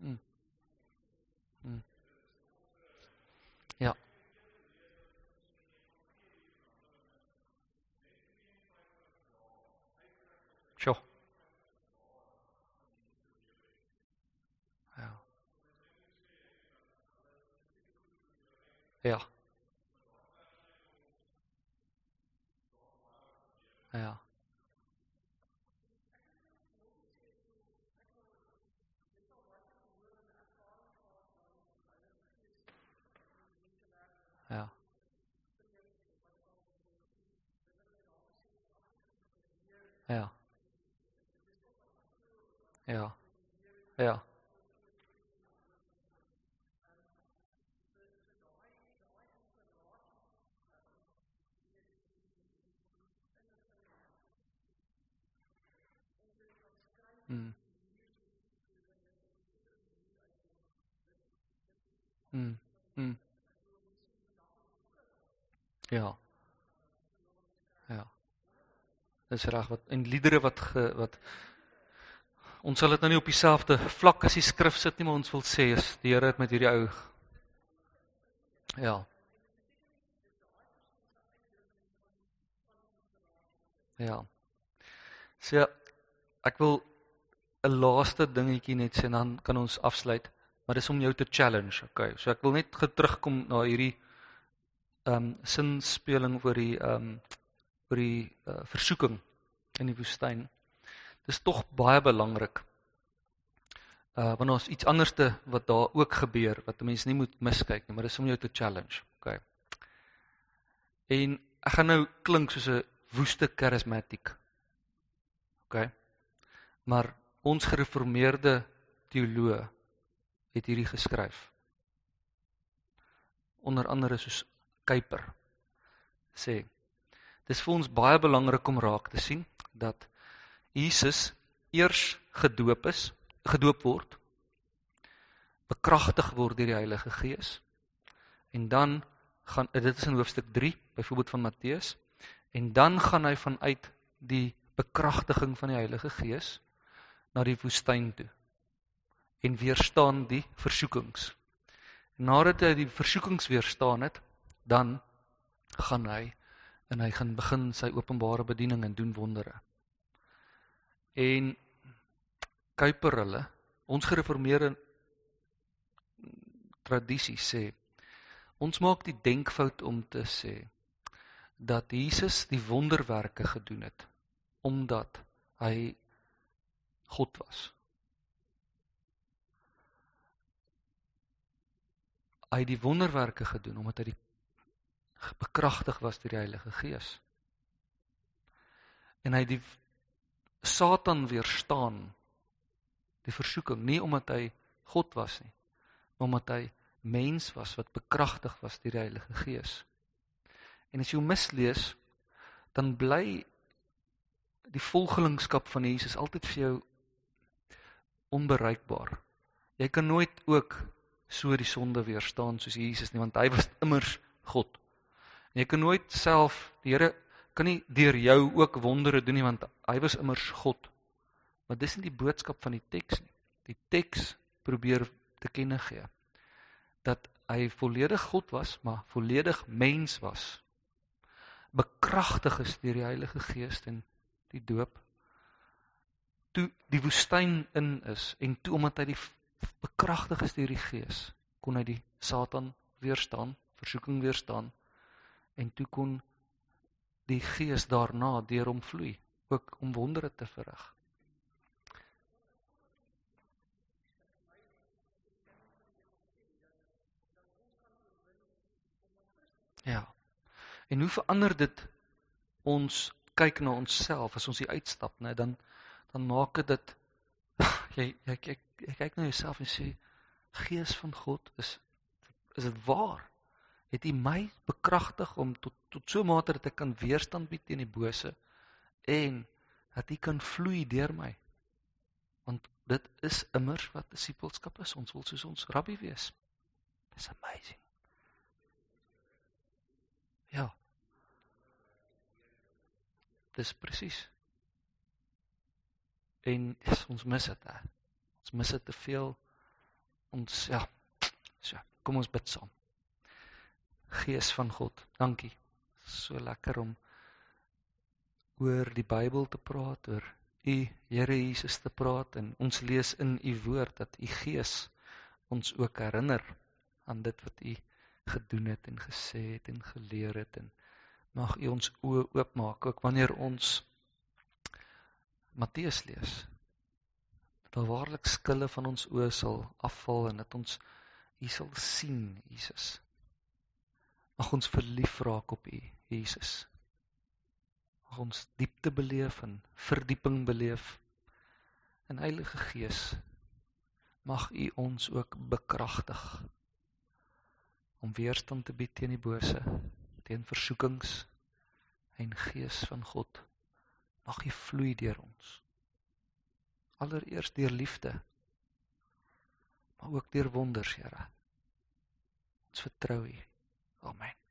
Mm. Mm. Ja. Sjoe. Ja. Ja. Ja. Ja. Ja. Ja. Ja. Mm. Mm. Mm. Ja. Ja. Dis reg wat en liedere wat ge, wat ons sal dit nou nie op dieselfde vlak as die skrif sit nie, maar ons wil sê is die Here het met hierdie ou Ja. Ja. So ek wil 'n laaste dingetjie net sê dan kan ons afsluit, maar dis om jou te challenge, okay? So ek wil net terugkom na hierdie ehm um, sinspeling oor die ehm um, oor die uh, versoeking in die woestyn. Dis tog baie belangrik. Uh want ons iets anderste wat daar ook gebeur wat 'n mens nie moet miskyk nie, maar dis om jou te challenge, okay? En ek gaan nou klink soos 'n woeste charismatic. Okay? Maar ons gereformeerde teoloë het hierdie geskryf. Onder andere soos Kuiper sê dis vir ons baie belangrik om raak te sien dat Jesus eers gedoop is, gedoop word, bekragtig word deur die Heilige Gees en dan gaan dit is in hoofstuk 3 byvoorbeeld van Matteus en dan gaan hy vanuit die bekragtiging van die Heilige Gees na die woestyn toe en weerstaan die versoekings. Nadat hy die versoekings weerstaan het, dan gaan hy en hy gaan begin sy openbare bediening en doen wondere. En Kuiper hulle, ons gereformeerde tradisie sê, ons maak die denkfout om te sê dat Jesus die wonderwerke gedoen het omdat hy God was. Hy het die wonderwerke gedoen omdat hy die bekragtig was deur die Heilige Gees. En hy het die Satan weerstaan die versoeking nie omdat hy God was nie, maar omdat hy mens was wat bekragtig was deur die Heilige Gees. En as jy hom mislees, dan bly die volgelingskap van Jesus altyd vir jou onbereikbaar. Jy kan nooit ook so die sonde weerstaan soos Jesus nie, want hy was immers God. En jy kan nooit self die Here kan nie deur jou ook wondere doen nie want hy was immers God. Maar dis nie die boodskap van die teks nie. Die teks probeer te kenne gee dat hy volledig God was, maar volledig mens was. Bekragtig is deur die Heilige Gees en die doop toe die woestyn in is en toe omdat hy die bekragtig is deur die Gees, kon hy die Satan weerstaan, versoeking weerstaan en toe kon die Gees daarna deur hom vloei, ook om wondere te verrig. Ja. En hoe verander dit ons kyk na onsself as ons hier uitstap, né? Dan dan maak dit jy jy kyk jy kyk na jouself en sê Gees van God is is dit waar? Het U my bekragtig om tot tot so mate dat ek kan weerstand bied teen die bose en dat U kan vloei deur my? Want dit is immers wat disipelskap is. Ons wil soos ons rabbi wees. It's amazing. Ja. Dis presies. En yes, ons mis dit. He. Ons mis dit te veel. Ons ja. So, kom ons bid saam. Gees van God, dankie. So lekker om oor die Bybel te praat, oor U Here Jesus te praat en ons lees in U woord dat U Gees ons ook herinner aan dit wat U gedoen het en gesê het en geleer het en mag U ons oë oopmaak ook wanneer ons Matteus lees dat waarlik skille van ons oë sal afval en dat ons U sal sien, Jesus. Mag ons verlief raak op U, Jesus. Mag ons diepte beleef en verdieping beleef. En Heilige Gees, mag U ons ook bekragtig om weerstand te bied teen die bose, teen versoekings en Gees van God. Mag U vloei deur ons. Allereers deur liefde maar ook deur wonders Here. Ons vertrou U. Amen